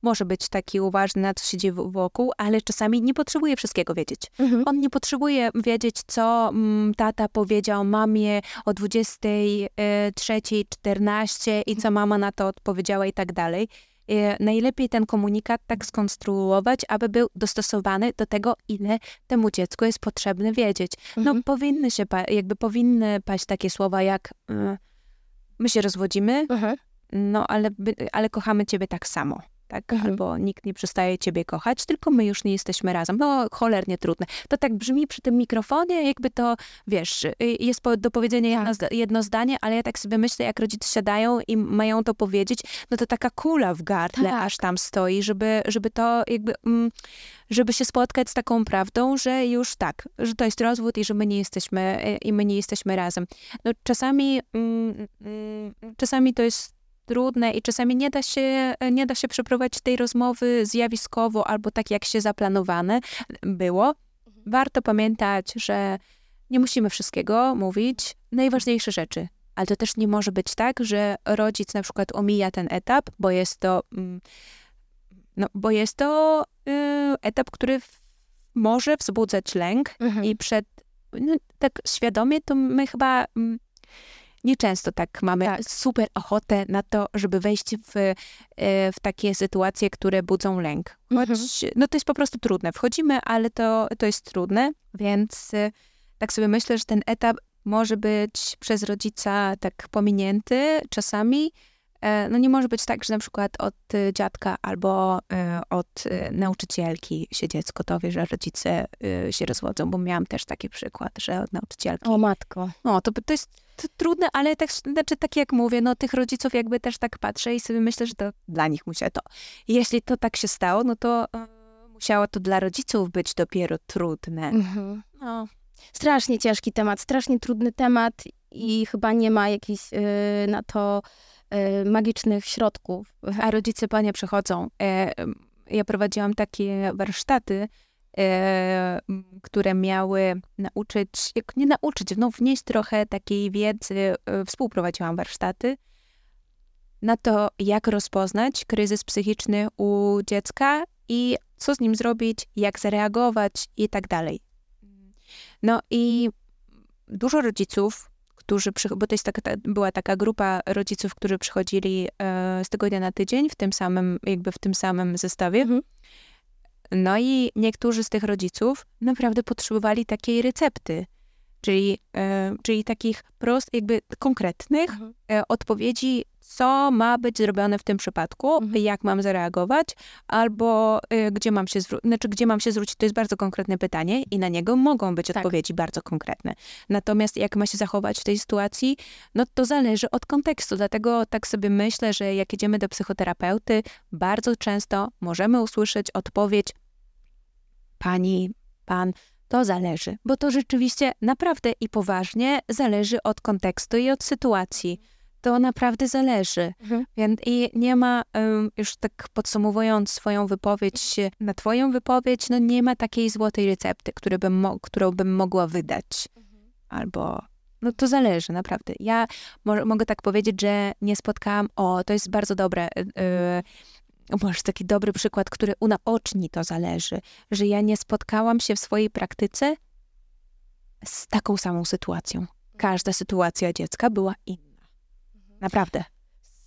Może być taki uważny na to, co się dzieje wokół, ale czasami nie potrzebuje wszystkiego wiedzieć. Mhm. On nie potrzebuje wiedzieć, co mm, tata powiedział mamie o 23.14 e, i co mama na to odpowiedziała i tak dalej najlepiej ten komunikat tak skonstruować, aby był dostosowany do tego, ile temu dziecku jest potrzebne wiedzieć. No mhm. powinny się, jakby powinny paść takie słowa jak y, my się rozwodzimy, mhm. no ale, ale kochamy ciebie tak samo tak? Mhm. Albo nikt nie przestaje ciebie kochać, tylko my już nie jesteśmy razem. No, cholernie trudne. To tak brzmi przy tym mikrofonie, jakby to, wiesz, y, jest do powiedzenia tak. jedno, zdanie, ale ja tak sobie myślę, jak rodzice siadają i mają to powiedzieć, no to taka kula w gardle tak. aż tam stoi, żeby, żeby to jakby... Mm, żeby się spotkać z taką prawdą, że już tak, że to jest rozwód i że my nie jesteśmy, y, i my nie jesteśmy razem. No czasami, mm, mm, czasami to jest trudne i czasami nie da się, nie da się przeprowadzić tej rozmowy zjawiskowo albo tak, jak się zaplanowane było. Mhm. Warto pamiętać, że nie musimy wszystkiego mówić, najważniejsze rzeczy. Ale to też nie może być tak, że rodzic na przykład omija ten etap, bo jest to, mm, no, bo jest to y, etap, który może wzbudzać lęk mhm. i przed, no, tak świadomie to my chyba mm, nieczęsto tak mamy tak. super ochotę na to, żeby wejść w, e, w takie sytuacje, które budzą lęk. Choć, mhm. no to jest po prostu trudne. Wchodzimy, ale to, to jest trudne, więc e, tak sobie myślę, że ten etap może być przez rodzica tak pominięty czasami, E, no nie może być tak, że na przykład od dziadka albo od nauczycielki się dziecko dowie, że rodzice się rozwodzą, bo miałam też taki przykład, że od nauczycielki. O matko. No, to, to jest trudne, ale tak, znaczy, tak jak mówię, no tych rodziców jakby też tak patrzę i sobie myślę, że to dla nich musiało to. Jeśli to tak się stało, no to musiało to dla rodziców być dopiero trudne. Mhm. No. Strasznie ciężki temat, strasznie trudny temat i chyba nie ma jakiejś yy, na to E, magicznych środków, a rodzice panie przychodzą. E, ja prowadziłam takie warsztaty, e, które miały nauczyć, jak nie nauczyć, no wnieść trochę takiej wiedzy, współprowadziłam warsztaty na to, jak rozpoznać kryzys psychiczny u dziecka i co z nim zrobić, jak zareagować i tak dalej. No i dużo rodziców którzy, bo to jest taka, była taka grupa rodziców, którzy przychodzili e, z tygodnia na tydzień w tym samym, jakby w tym samym zestawie. Mhm. No i niektórzy z tych rodziców naprawdę potrzebowali takiej recepty, czyli, e, czyli takich prost, jakby konkretnych mhm. e, odpowiedzi, co ma być zrobione w tym przypadku, Mhm. jak mam zareagować, albo y, gdzie mam się zwrócić, znaczy gdzie mam się zwrócić, to jest bardzo konkretne pytanie i na niego mogą być Tak. odpowiedzi bardzo konkretne. Natomiast jak ma się zachować w tej sytuacji, no to zależy od kontekstu, dlatego tak sobie myślę, że jak idziemy do psychoterapeuty, bardzo często możemy usłyszeć odpowiedź pani, pan, to zależy, bo to rzeczywiście naprawdę i poważnie zależy od kontekstu i od sytuacji. To naprawdę zależy. Mhm. Więc i nie ma, już tak podsumowując swoją wypowiedź, na twoją wypowiedź, no nie ma takiej złotej recepty, który bym którą bym mogła wydać. Albo, no to zależy, naprawdę. Ja mo- mogę tak powiedzieć, że nie spotkałam, o, to jest bardzo dobre, y, może taki dobry przykład, który unaoczni to zależy, że ja nie spotkałam się w swojej praktyce z taką samą sytuacją. Każda sytuacja dziecka była inna. Naprawdę.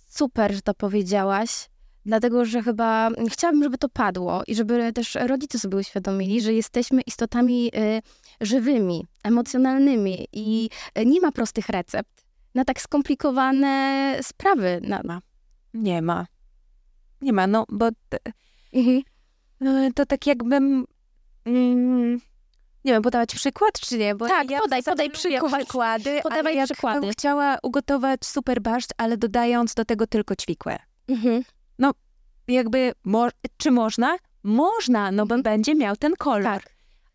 Super, że to powiedziałaś, dlatego że chyba chciałabym, żeby to padło i żeby też rodzice sobie uświadomili, że jesteśmy istotami y, żywymi, emocjonalnymi i y, nie ma prostych recept na tak skomplikowane sprawy. Na... Nie ma. Nie ma, no bo t- Mhm. e, to tak jakbym. Mm, nie wiem, podawać przykład, czy nie? Bo Tak, ja podaj, podaj przykład. przykłady. Podawaj ale przykłady. bym chciała ugotować super barszcz, ale dodając do tego tylko ćwikłę. Mhm. Jakby, mo- czy można? Można, no bo Mhm. będzie miał ten kolor. Tak.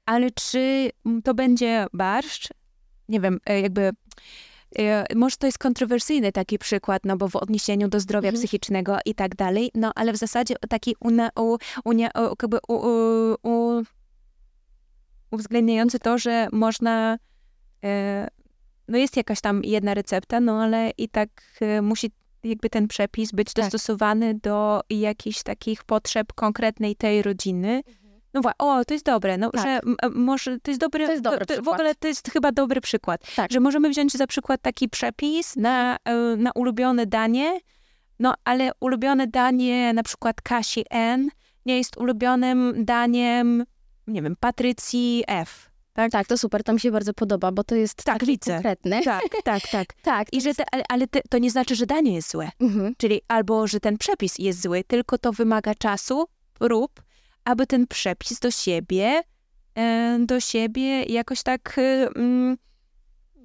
Ale czy to będzie barszcz? Nie wiem, e, jakby. E, Może to jest kontrowersyjny taki przykład, no bo w odniesieniu do zdrowia Mhm. psychicznego i tak dalej, no ale w zasadzie taki una, u, unia, u, jakby u, u, u, uwzględniający to, że można, e, no jest jakaś tam jedna recepta, no ale i tak e, musi jakby ten przepis być Tak. dostosowany do jakichś takich potrzeb konkretnej tej rodziny. No właśnie, o, to jest dobre, no, Tak. że m, może to jest dobry, To jest dobry to, w przykład. ogóle to jest chyba dobry przykład, Tak. że możemy wziąć za przykład taki przepis na, e, na ulubione danie, no ale ulubione danie na przykład Kasi N nie jest ulubionym daniem, nie wiem, Patrycji F. Tak, Tak, to super, to mi się bardzo podoba, bo to jest Tak, widzę. konkretne. tak, tak. tak. Tak. I że te, ale, ale te, to nie znaczy, że danie jest złe. Mhm. Czyli albo, że ten przepis jest zły, tylko to wymaga czasu, prób, aby ten przepis do siebie, e, do siebie jakoś tak, e, mm,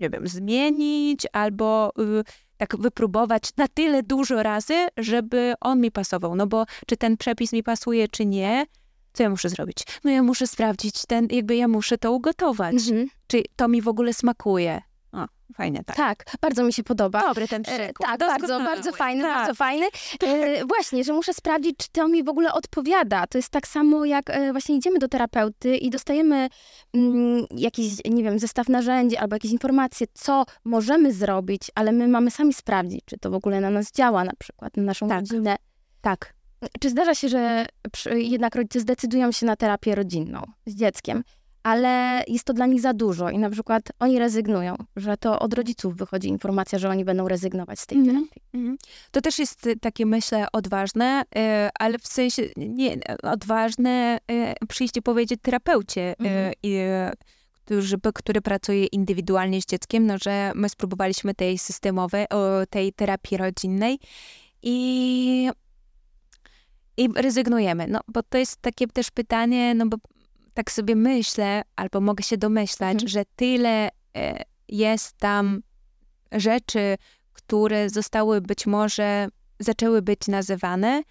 nie wiem, zmienić albo y, tak wypróbować na tyle dużo razy, żeby on mi pasował. No bo czy ten przepis mi pasuje, czy nie, co ja muszę zrobić? No ja muszę sprawdzić ten, jakby ja muszę to ugotować. Mhm. Czy to mi w ogóle smakuje. Fajnie, tak. Tak, bardzo mi się podoba. Dobry ten E, przykład. Tak, bardzo, Doskonały. bardzo fajny, Tak. bardzo fajny. E, właśnie, że muszę sprawdzić, czy to mi w ogóle odpowiada. To jest tak samo, jak e, właśnie idziemy do terapeuty i dostajemy mm, jakiś, nie wiem, zestaw narzędzi albo jakieś informacje, co możemy zrobić, ale my mamy sami sprawdzić, czy to w ogóle na nas działa, na przykład na naszą Tak. rodzinę. Tak. Czy zdarza się, że przy, jednak rodzice zdecydują się na terapię rodzinną z dzieckiem, ale jest to dla nich za dużo i na przykład oni rezygnują, że to od rodziców wychodzi informacja, że oni będą rezygnować z tej Mhm. terapii. Mhm. To też jest y, takie, myślę, odważne, y, ale w sensie nie odważne y, przyjść i powiedzieć terapeucie, i, który, który pracuje indywidualnie z dzieckiem, no, że my spróbowaliśmy tej systemowej, tej terapii rodzinnej i, i rezygnujemy. No, bo to jest takie też pytanie, no bo tak sobie myślę, albo mogę się domyślać, Mhm. że tyle e, jest tam rzeczy, które zostały być może, zaczęły być nazywane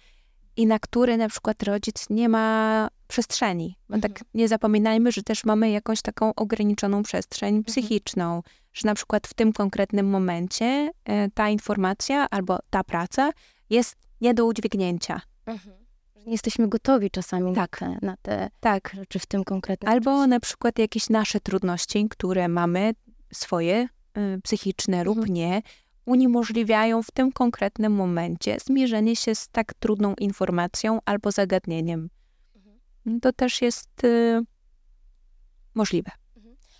i na które na przykład rodzic nie ma przestrzeni. Bo tak nie zapominajmy, że też mamy jakąś taką ograniczoną przestrzeń psychiczną, że na przykład w tym konkretnym momencie e, ta informacja albo ta praca jest nie do udźwignięcia. Że nie jesteśmy gotowi czasami Tak. na, te, na te Tak. rzeczy w tym konkretnym Albo na przykład jakieś nasze trudności, które mamy, swoje, y, psychiczne lub Mhm. nie, uniemożliwiają w tym konkretnym momencie zmierzenie się z tak trudną informacją albo zagadnieniem. Mhm. To też jest y, możliwe.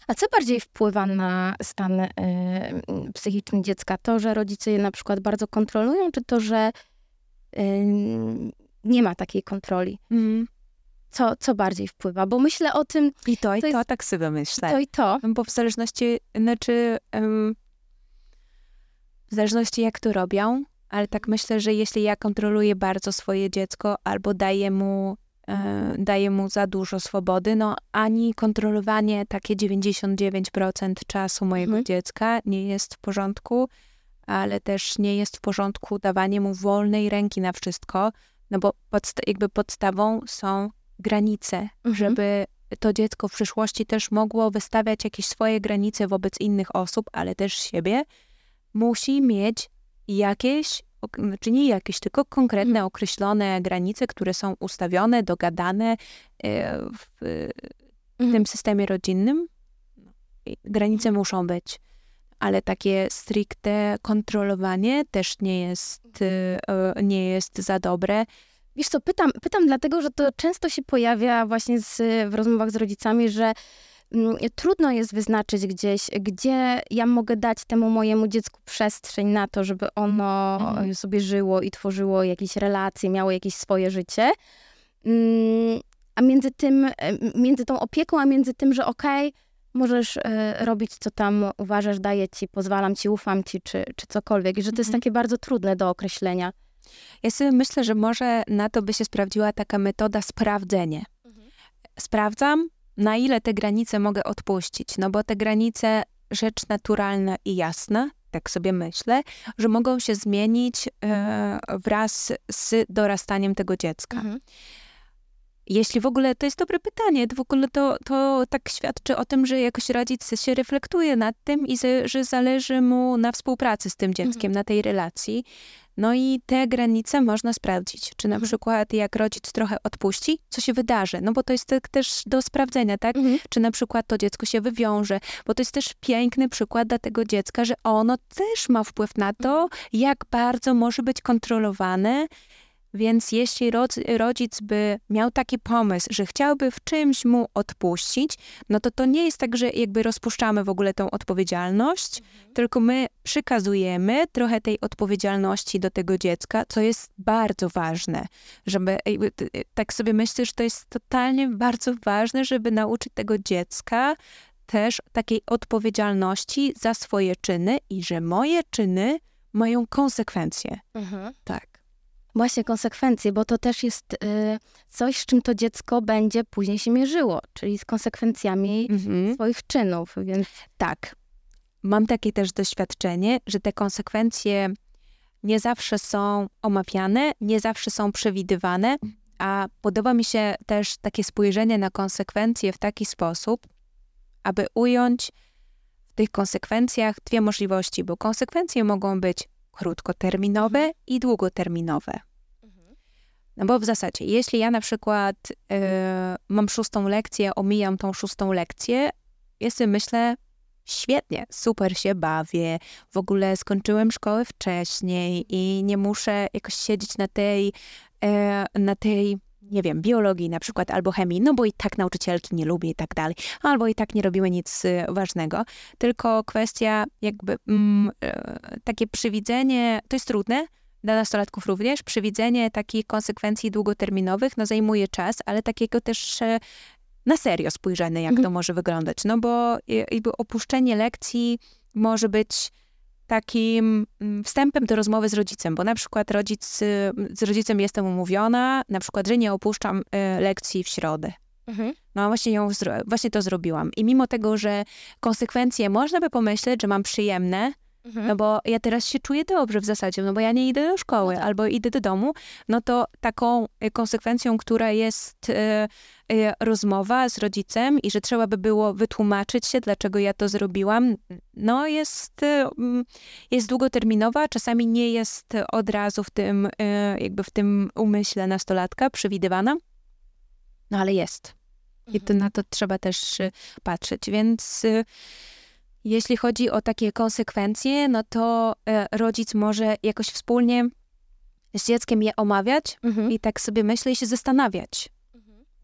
A co bardziej wpływa na stan y, psychiczny dziecka? To, że rodzice je na przykład bardzo kontrolują, czy to, że y, nie ma takiej kontroli? Co, co bardziej wpływa? Bo myślę o tym I to, i To to, jest- tak sobie myślę. to i to. Bo w zależności, znaczy, em, w zależności jak to robią, ale tak myślę, że jeśli ja kontroluję bardzo swoje dziecko albo daję mu, e, daję mu za dużo swobody, no ani kontrolowanie takie 99% czasu mojego Mhm. dziecka nie jest w porządku, ale też nie jest w porządku dawanie mu wolnej ręki na wszystko, no bo podsta- jakby podstawą są granice, Mhm. żeby to dziecko w przyszłości też mogło wystawiać jakieś swoje granice wobec innych osób, ale też siebie, musi mieć jakieś, znaczy nie jakieś, tylko konkretne, Mhm. określone granice, które są ustawione, dogadane e, w, Mhm. tym systemie rodzinnym. Granice muszą być, ale takie stricte kontrolowanie też nie jest, e, nie jest za dobre. Wiesz co, pytam, pytam dlatego, że to często się pojawia właśnie z, w rozmowach z rodzicami, że mm, trudno jest wyznaczyć gdzieś, gdzie ja mogę dać temu mojemu dziecku przestrzeń na to, żeby ono Mhm. e, sobie żyło i tworzyło jakieś relacje, miało jakieś swoje życie. Mm, A między tym, e, między tą opieką, a między tym, że okej, możesz e, robić co tam uważasz, daję ci, pozwalam ci, ufam ci, czy, czy cokolwiek. I że to jest Mhm. takie bardzo trudne do określenia. Ja sobie myślę, że może na to by się sprawdziła taka metoda sprawdzenie. Sprawdzam, na ile te granice mogę odpuścić, no bo te granice, rzecz naturalna i jasna, tak sobie myślę, że mogą się zmienić e, wraz z dorastaniem tego dziecka. Mhm. Jeśli w ogóle, to jest dobre pytanie, to w ogóle to, to tak świadczy o tym, że jakoś rodzic się reflektuje nad tym i że, że zależy mu na współpracy z tym dzieckiem, na tej relacji. No i te granice można sprawdzić. Czy na Mhm. przykład jak rodzic trochę odpuści, co się wydarzy? No bo to jest tak też do sprawdzenia, tak? Mhm. Czy na przykład to dziecko się wywiąże, bo to jest też piękny przykład dla tego dziecka, że ono też ma wpływ na to, jak bardzo może być kontrolowane. Więc jeśli rodz- rodzic by miał taki pomysł, że chciałby w czymś mu odpuścić, no to to nie jest tak, że jakby rozpuszczamy w ogóle tą odpowiedzialność, tylko my przykazujemy trochę tej odpowiedzialności do tego dziecka, co jest bardzo ważne, żeby, jakby, t- tak sobie myślę, że to jest totalnie bardzo ważne, żeby nauczyć tego dziecka też takiej odpowiedzialności za swoje czyny i że moje czyny mają konsekwencje. Mhm. Tak. Właśnie konsekwencje, bo to też jest y, coś, z czym to dziecko będzie później się mierzyło, czyli z konsekwencjami Mhm. swoich czynów, więc Tak. Mam takie też doświadczenie, że te konsekwencje nie zawsze są omawiane, nie zawsze są przewidywane, a podoba mi się też takie spojrzenie na konsekwencje w taki sposób, aby ująć w tych konsekwencjach dwie możliwości, bo konsekwencje mogą być krótkoterminowe i długoterminowe. No bo w zasadzie, jeśli ja na przykład e, mam szóstą lekcję, omijam tą szóstą lekcję, sobie myślę, świetnie, super się bawię, w ogóle skończyłem szkołę wcześniej i nie muszę jakoś siedzieć na tej, e, na tej, nie wiem, biologii na przykład, albo chemii, no bo i tak nauczycielki nie lubię i tak dalej, albo i tak nie robiły nic e, ważnego, tylko kwestia jakby mm, e, takie przewidzenie, to jest trudne, dla nastolatków również, przewidzenie takich konsekwencji długoterminowych no, zajmuje czas, ale takiego też e, na serio spojrzenie, jak to Mhm. może wyglądać. No bo e, jakby opuszczenie lekcji może być takim mm, wstępem do rozmowy z rodzicem, bo na przykład rodzic, z rodzicem jestem umówiona, na przykład, że nie opuszczam e, lekcji w środę. No właśnie, ją właśnie to zrobiłam. I mimo tego, że konsekwencje można by pomyśleć, że mam przyjemne, no bo ja teraz się czuję dobrze w zasadzie, no bo ja nie idę do szkoły No tak. albo idę do domu, no to taką y, konsekwencją, która jest y, rozmowa z rodzicem i że trzeba by było wytłumaczyć się, dlaczego ja to zrobiłam, no jest, y, mm, jest długoterminowa, czasami nie jest od razu w tym, y, jakby w tym umyśle nastolatka przewidywana, no ale jest. I to, na to trzeba też y, patrzeć, więc... y, jeśli chodzi o takie konsekwencje, no to rodzic może jakoś wspólnie z dzieckiem je omawiać Mhm. i tak sobie myślę i się zastanawiać.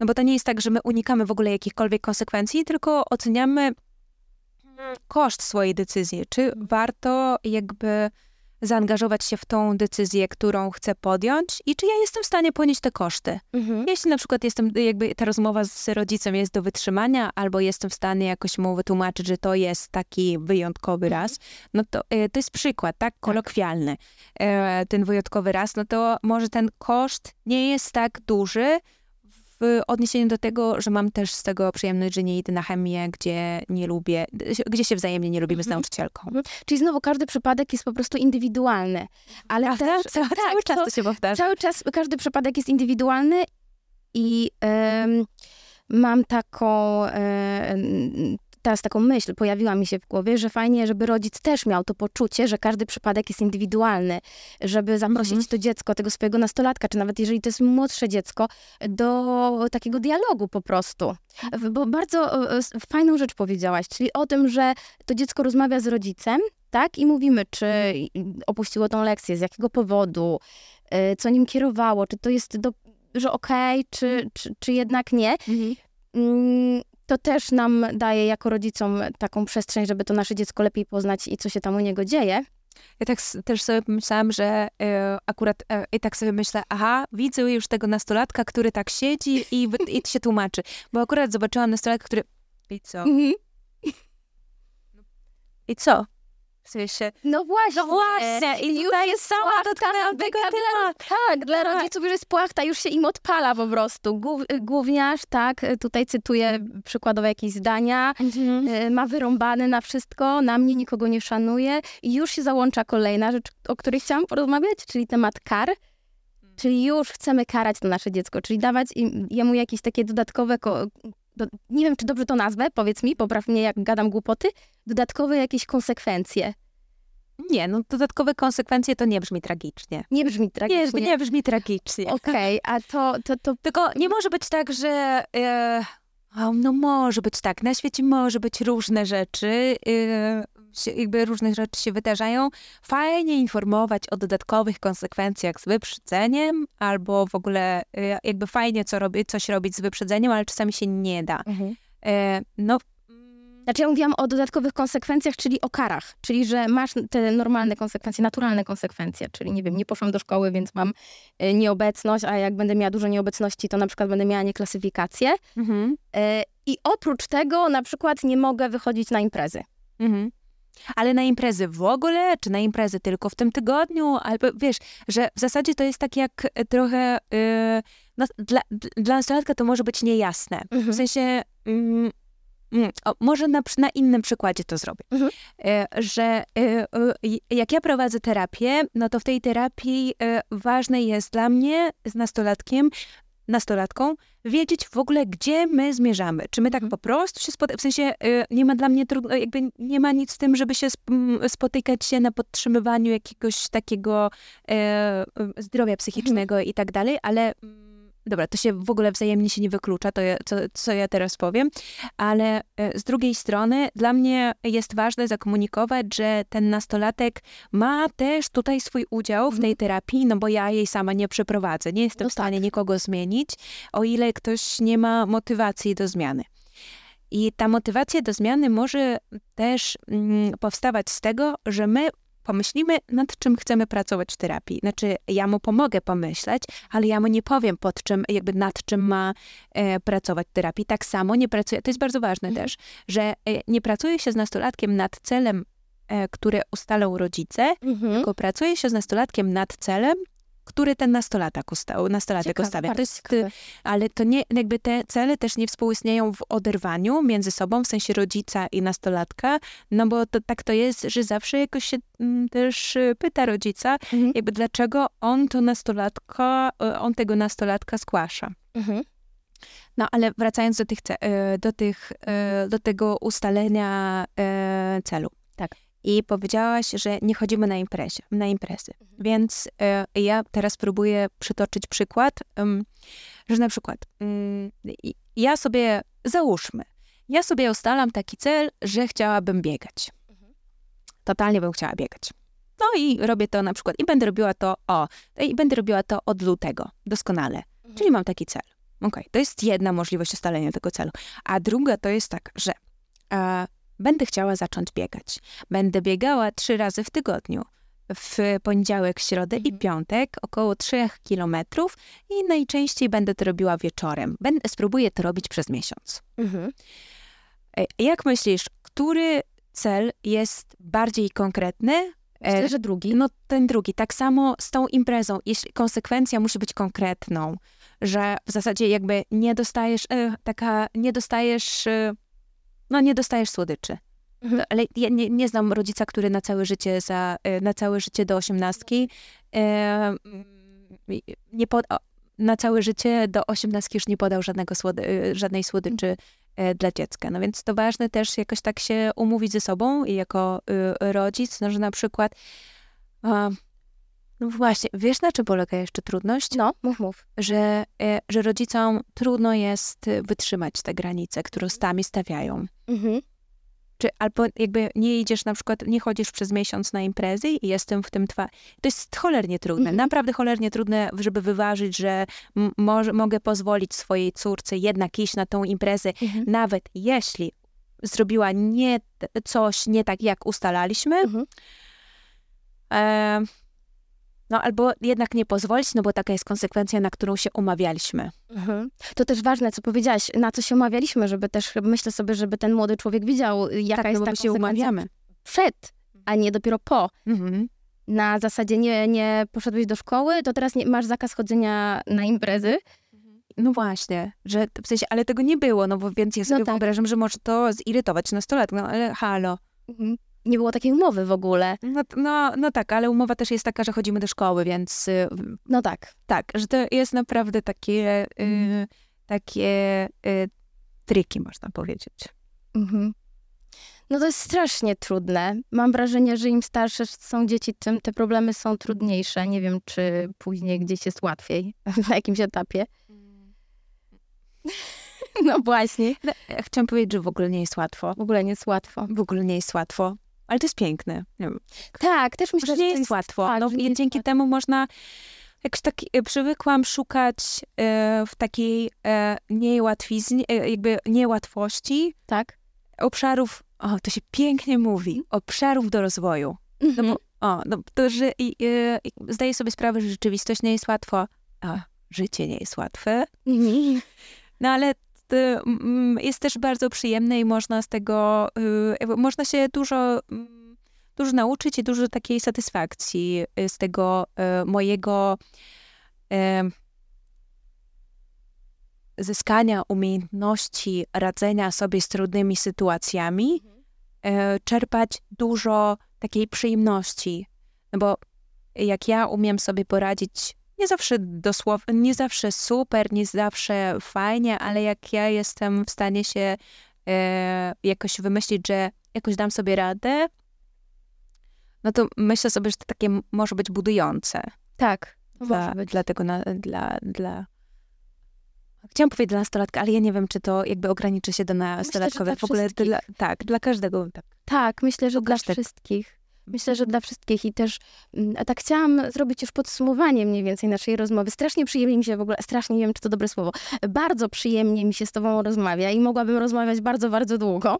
No bo to nie jest tak, że my unikamy w ogóle jakichkolwiek konsekwencji, tylko oceniamy koszt swojej decyzji. Czy warto jakby zaangażować się w tą decyzję, którą chcę podjąć i czy ja jestem w stanie ponieść te koszty. Mhm. Jeśli na przykład jestem, jakby ta rozmowa z rodzicem jest do wytrzymania, albo jestem w stanie jakoś mu wytłumaczyć, że to jest taki wyjątkowy Mhm. raz, no to e, to jest przykład, tak, kolokwialny, e, ten wyjątkowy raz, no to może ten koszt nie jest tak duży w odniesieniu do tego, że mam też z tego przyjemność, że nie idę na chemię, gdzie nie lubię, gdzie się wzajemnie nie lubimy z Mhm. nauczycielką. Czyli znowu każdy przypadek jest po prostu indywidualny. Ale Prawda? też, Ca- tak, cały czas to- się powtarza. Cały czas każdy przypadek jest indywidualny i em, mam taką, e, teraz taką myśl, pojawiła mi się w głowie, że fajnie, żeby rodzic też miał to poczucie, że każdy przypadek jest indywidualny, żeby zaprosić Mhm. to dziecko, tego swojego nastolatka, czy nawet jeżeli to jest młodsze dziecko, do takiego dialogu po prostu. Bo bardzo fajną rzecz powiedziałaś, czyli o tym, że to dziecko rozmawia z rodzicem, tak? I mówimy, czy opuściło tą lekcję, z jakiego powodu, y, co nim kierowało, czy to jest, do, że okej, czy, czy, czy jednak nie. Mhm. To też nam daje jako rodzicom taką przestrzeń, żeby to nasze dziecko lepiej poznać i co się tam u niego dzieje. Ja tak też sobie pomyślałam, że e, akurat e, i tak sobie myślę, aha, widzę już tego nastolatka, który tak siedzi i, i się tłumaczy. Bo akurat zobaczyłam nastolatka, który i co? I co? W sensie, No właśnie. no właśnie, i już tutaj jest sama płachta dotknęłam nabyka tego dla-. Tak, dla rodziców już jest płachta, już się im odpala po prostu. Głów, gówniarz, tak, tutaj cytuję przykładowe jakieś zdania, y, ma wyrąbany na wszystko, na mnie nikogo nie szanuje i już się załącza kolejna rzecz, o której chciałam porozmawiać, czyli temat kar. Czyli już chcemy karać to nasze dziecko, czyli dawać im, jemu jakieś takie dodatkowe, ko- do, nie wiem czy dobrze to nazwę, powiedz mi, popraw mnie jak gadam głupoty, dodatkowe jakieś konsekwencje. Nie, no dodatkowe konsekwencje to nie brzmi tragicznie. Nie brzmi Nie, tragicznie. nie brzmi tragicznie. Okej, a to, to, to Tylko nie może być tak, że. E, no może być tak. Na świecie może być różne rzeczy. E, się, jakby różne rzeczy się wydarzają. Fajnie informować o dodatkowych konsekwencjach z wyprzedzeniem, albo w ogóle e, jakby fajnie co robi, coś robić z wyprzedzeniem, ale czasami się nie da. E, no. Znaczy ja mówiłam o dodatkowych konsekwencjach, czyli o karach. Czyli, że masz te normalne konsekwencje, naturalne konsekwencje. Czyli, nie wiem, nie poszłam do szkoły, więc mam y, nieobecność, a jak będę miała dużo nieobecności, to na przykład będę miała nieklasyfikację. Mhm. Y, I oprócz tego na przykład nie mogę wychodzić na imprezy. Mhm. Ale na imprezy w ogóle, czy na imprezy tylko w tym tygodniu? Albo wiesz, że w zasadzie to jest tak jak e, trochę. e, no, dla, dla nastolatka to może być niejasne. W sensie. Mm, o, może na, na innym przykładzie to zrobię. Mhm. E, że e, jak ja prowadzę terapię, no to w tej terapii e, ważne jest dla mnie z nastolatkiem, nastolatką, wiedzieć w ogóle, gdzie my zmierzamy. Czy my tak Mhm. po prostu się spotykamy, w sensie nie ma dla mnie trudno, jakby nie ma nic z tym, żeby się spotykać się na podtrzymywaniu jakiegoś takiego e, zdrowia psychicznego i tak dalej, ale mm, dobra, to się w ogóle wzajemnie się nie wyklucza, to ja, co, co ja teraz powiem, ale e, z drugiej strony dla mnie jest ważne zakomunikować, że ten nastolatek ma też tutaj swój udział w tej terapii, no bo ja jej sama nie przeprowadzę, nie jestem No w stanie tak. nikogo zmienić, o ile ktoś nie ma motywacji do zmiany. I ta motywacja do zmiany może też mm, powstawać z tego, że my pomyślimy, nad czym chcemy pracować w terapii. Znaczy, ja mu pomogę pomyśleć, ale ja mu nie powiem, pod czym, jakby nad czym ma e, pracować w terapii. Tak samo nie pracuję, to jest bardzo ważne Mhm. też, że e, nie pracuje się z nastolatkiem nad celem, e, które ustalą rodzice, Mhm. tylko pracuje się z nastolatkiem nad celem, który ten nastolatek, ustał, nastolatek Ciekawe, ustawia. To jest, ale to nie, jakby te cele też nie współistnieją w oderwaniu między sobą, w sensie rodzica i nastolatka, no bo to, tak to jest, że zawsze jakoś się mm, też y, pyta rodzica, Mhm. jakby dlaczego on to nastolatka, y, on tego nastolatka zgłasza. Mhm. No ale wracając do tych, e, do tych, do tego ustalenia celu. I powiedziałaś, że nie chodzimy na imprezie, na imprezy. Więc e, ja teraz próbuję przytoczyć przykład, że na przykład mm, ja sobie, załóżmy, ja sobie ustalam taki cel, że chciałabym biegać. Totalnie bym chciała biegać. No i robię to na przykład, i będę robiła to, o, i będę robiła to od lutego, doskonale. Czyli mam taki cel. Okej, to jest jedna możliwość ustalenia tego celu. A druga to jest tak, że e, będę chciała zacząć biegać. Będę biegała trzy razy w tygodniu. w poniedziałek, środę i Mhm. piątek, około 3 kilometrów i najczęściej będę to robiła wieczorem. Będę, spróbuję to robić przez miesiąc. Mhm. E, Jak myślisz, który cel jest bardziej konkretny? E, Myślę, że drugi. No ten drugi. Tak samo z tą imprezą. Jeśli konsekwencja musi być konkretną, że w zasadzie jakby nie dostajesz, e, taka, nie dostajesz, e, no nie dostajesz słodyczy. Mhm. No, Ale ja nie, nie znam rodzica, który na całe życie, za, e, na całe życie do osiemnastki e, mm, nie pod, na całe życie do osiemnastki już nie podał żadnego słody, e, żadnej słodyczy e, dla dziecka. No więc to ważne też jakoś tak się umówić ze sobą i jako y, rodzic, no, że na przykład a, no właśnie, wiesz na czym polega jeszcze trudność? No, mów, mów. Że, e, że rodzicom trudno jest wytrzymać te granice, które sami stawiają. Mhm. Czy albo jakby nie idziesz na przykład, nie chodzisz przez miesiąc na imprezy i jestem w tym twa... To jest cholernie trudne, Mhm. naprawdę cholernie trudne, żeby wyważyć, że może, mogę pozwolić swojej córce jednak iść na tą imprezę, Mhm. nawet jeśli zrobiła nie, coś nie tak, jak ustalaliśmy, Mhm. e, no albo jednak nie pozwolić, no bo taka jest konsekwencja, na którą się umawialiśmy. Mhm. To też ważne, co powiedziałaś, na co się umawialiśmy, żeby też, myślę sobie, żeby ten młody człowiek widział, jaka tak, jest no ta bo się umawiamy. przed, a nie dopiero po. Mhm. Na zasadzie nie, nie poszedłeś do szkoły, to teraz nie, masz zakaz chodzenia na imprezy. No właśnie, że w sensie, ale tego nie było, no bo więc ja sobie tak. wyobrażam, że może to zirytować nastolatkę, no ale halo. Mhm. Nie było takiej umowy w ogóle. No, no, no tak, ale umowa też jest taka, że chodzimy do szkoły, więc y, No tak. tak, że to jest naprawdę takie, y, Mhm. takie y, triki, można powiedzieć. Mhm. No to jest strasznie trudne. Mam wrażenie, że im starsze są dzieci, tym te problemy są trudniejsze. Nie wiem, czy później gdzieś jest łatwiej, na jakimś etapie. No właśnie. No, ja chciałam powiedzieć, że w ogóle nie jest łatwo. W ogóle nie jest łatwo. W ogóle nie jest łatwo. Ale to jest piękne. Tak, też myślę, że nie to jest łatwo. tak, no, jest dzięki łatwo. temu można, jakoś tak e, przywykłam szukać e, w takiej e, niełatwiznie, e, jakby niełatwości Tak. obszarów, o, to się pięknie mówi, obszarów do rozwoju. No Mhm. bo, o, no, to, że i, e, i zdaję sobie sprawę, że rzeczywistość nie jest łatwa, a życie nie jest łatwe. Mhm. No ale to, mm, jest też bardzo przyjemne i można z tego, y, można się dużo, dużo nauczyć i dużo takiej satysfakcji y, z tego y, mojego zyskania umiejętności radzenia sobie z trudnymi sytuacjami, czerpać dużo takiej przyjemności. No bo jak ja umiem sobie poradzić, nie zawsze dosłownie, nie zawsze super, nie zawsze fajnie, ale jak ja jestem w stanie się e, jakoś wymyślić, że jakoś dam sobie radę, no to myślę sobie, że to takie może być budujące Tak. dla, może być. dla tego, na, dla, dla... Chciałam powiedzieć dla nastolatka, ale ja nie wiem, czy to jakby ograniczy się do nastolatkowych. dla W ogóle dla, tak, dla każdego. Tak. Tak, myślę, że dla tak. wszystkich. Myślę, że dla wszystkich i też, mm, a tak chciałam zrobić już podsumowanie mniej więcej naszej rozmowy. Strasznie przyjemnie mi się w ogóle, strasznie nie wiem, czy to dobre słowo, bardzo przyjemnie mi się z tobą rozmawia i mogłabym rozmawiać bardzo, bardzo długo.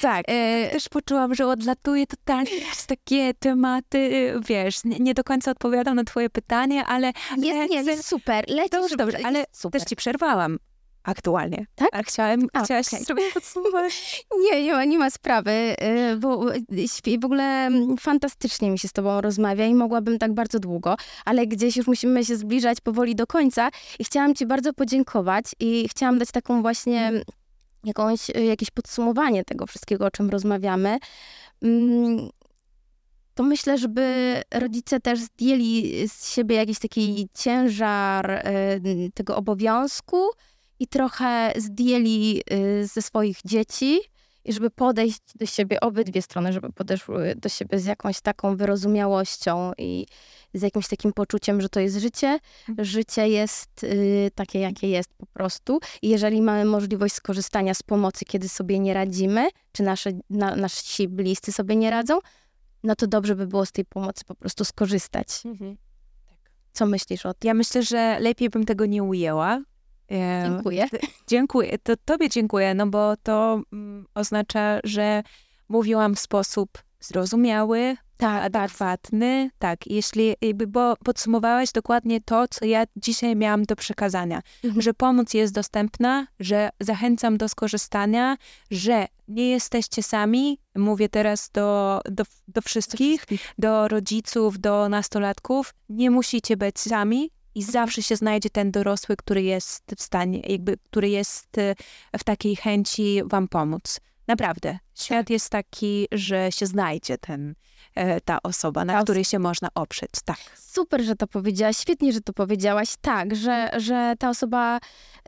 Tak. E, Też poczułam, że odlatuje totalnie z takie tematy, wiesz, nie, nie do końca odpowiadam na twoje pytanie, ale jest, nie, chcę- jest super, lecisz, Dobrze, dobrze, ale super. też ci przerwałam aktualnie. Tak? Ale chciałem, A, chciałaś okej. zrobić podsumowanie. Nie, nie ma, nie ma sprawy, y, bo y, w ogóle mm, fantastycznie mi się z tobą rozmawia i mogłabym tak bardzo długo, ale gdzieś już musimy się zbliżać powoli do końca i chciałam ci bardzo podziękować i chciałam dać taką właśnie jakąś, y, jakieś podsumowanie tego wszystkiego, o czym rozmawiamy. Mm, To myślę, żeby rodzice też zdjęli z siebie jakiś taki ciężar tego obowiązku i trochę zdjęli y, ze swoich dzieci i żeby podejść do siebie obydwie strony, żeby podeszły do siebie z jakąś taką wyrozumiałością i z jakimś takim poczuciem, że to jest życie. Życie jest y, takie, jakie jest po prostu. I jeżeli mamy możliwość skorzystania z pomocy, kiedy sobie nie radzimy, czy nasze, na, nasi bliscy sobie nie radzą, no to dobrze by było z tej pomocy po prostu skorzystać. Co myślisz o tym? Ja myślę, że lepiej bym tego nie ujęła. Dziękuję. Dziękuję. To tobie dziękuję, no bo to mm, oznacza, że mówiłam w sposób zrozumiały, Tak, adekwatny. Tak, jeśli, bo podsumowałaś dokładnie to, co ja dzisiaj miałam do przekazania. Mhm. Że pomoc jest dostępna, że zachęcam do skorzystania, że nie jesteście sami. Mówię teraz do, do, do wszystkich, do rodziców, do nastolatków. Nie musicie być sami. I zawsze się znajdzie ten dorosły, który jest w stanie, jakby, który jest e, w takiej chęci wam pomóc. Naprawdę. Świat jest taki, że się znajdzie ten, e, ta osoba, na której się można oprzeć. Tak. Super, że to powiedziałaś, świetnie, że to powiedziałaś. Tak, że, że ta osoba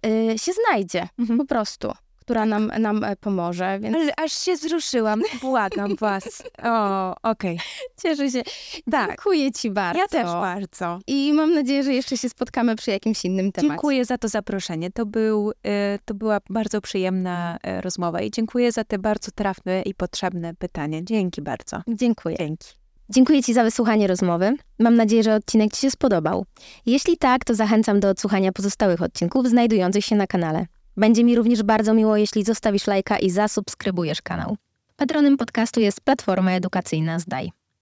y, się znajdzie Mhm. po prostu, która nam, nam e, pomoże, więc Ale aż się wzruszyłam. Błagam was. O, okej. cieszę się. Tak. Dziękuję ci bardzo. Ja też bardzo. I mam nadzieję, że jeszcze się spotkamy przy jakimś innym temacie. Dziękuję za to zaproszenie. To, był, e, to była bardzo przyjemna e, rozmowa i dziękuję za te bardzo trafne i potrzebne pytanie. Dzięki bardzo. Dziękuję. Dzięki. Dziękuję Ci za wysłuchanie rozmowy. Mam nadzieję, że odcinek Ci się spodobał. Jeśli tak, to zachęcam do odsłuchania pozostałych odcinków znajdujących się na kanale. Będzie mi również bardzo miło, jeśli zostawisz lajka i zasubskrybujesz kanał. Patronem podcastu jest Platforma Edukacyjna Zdaj.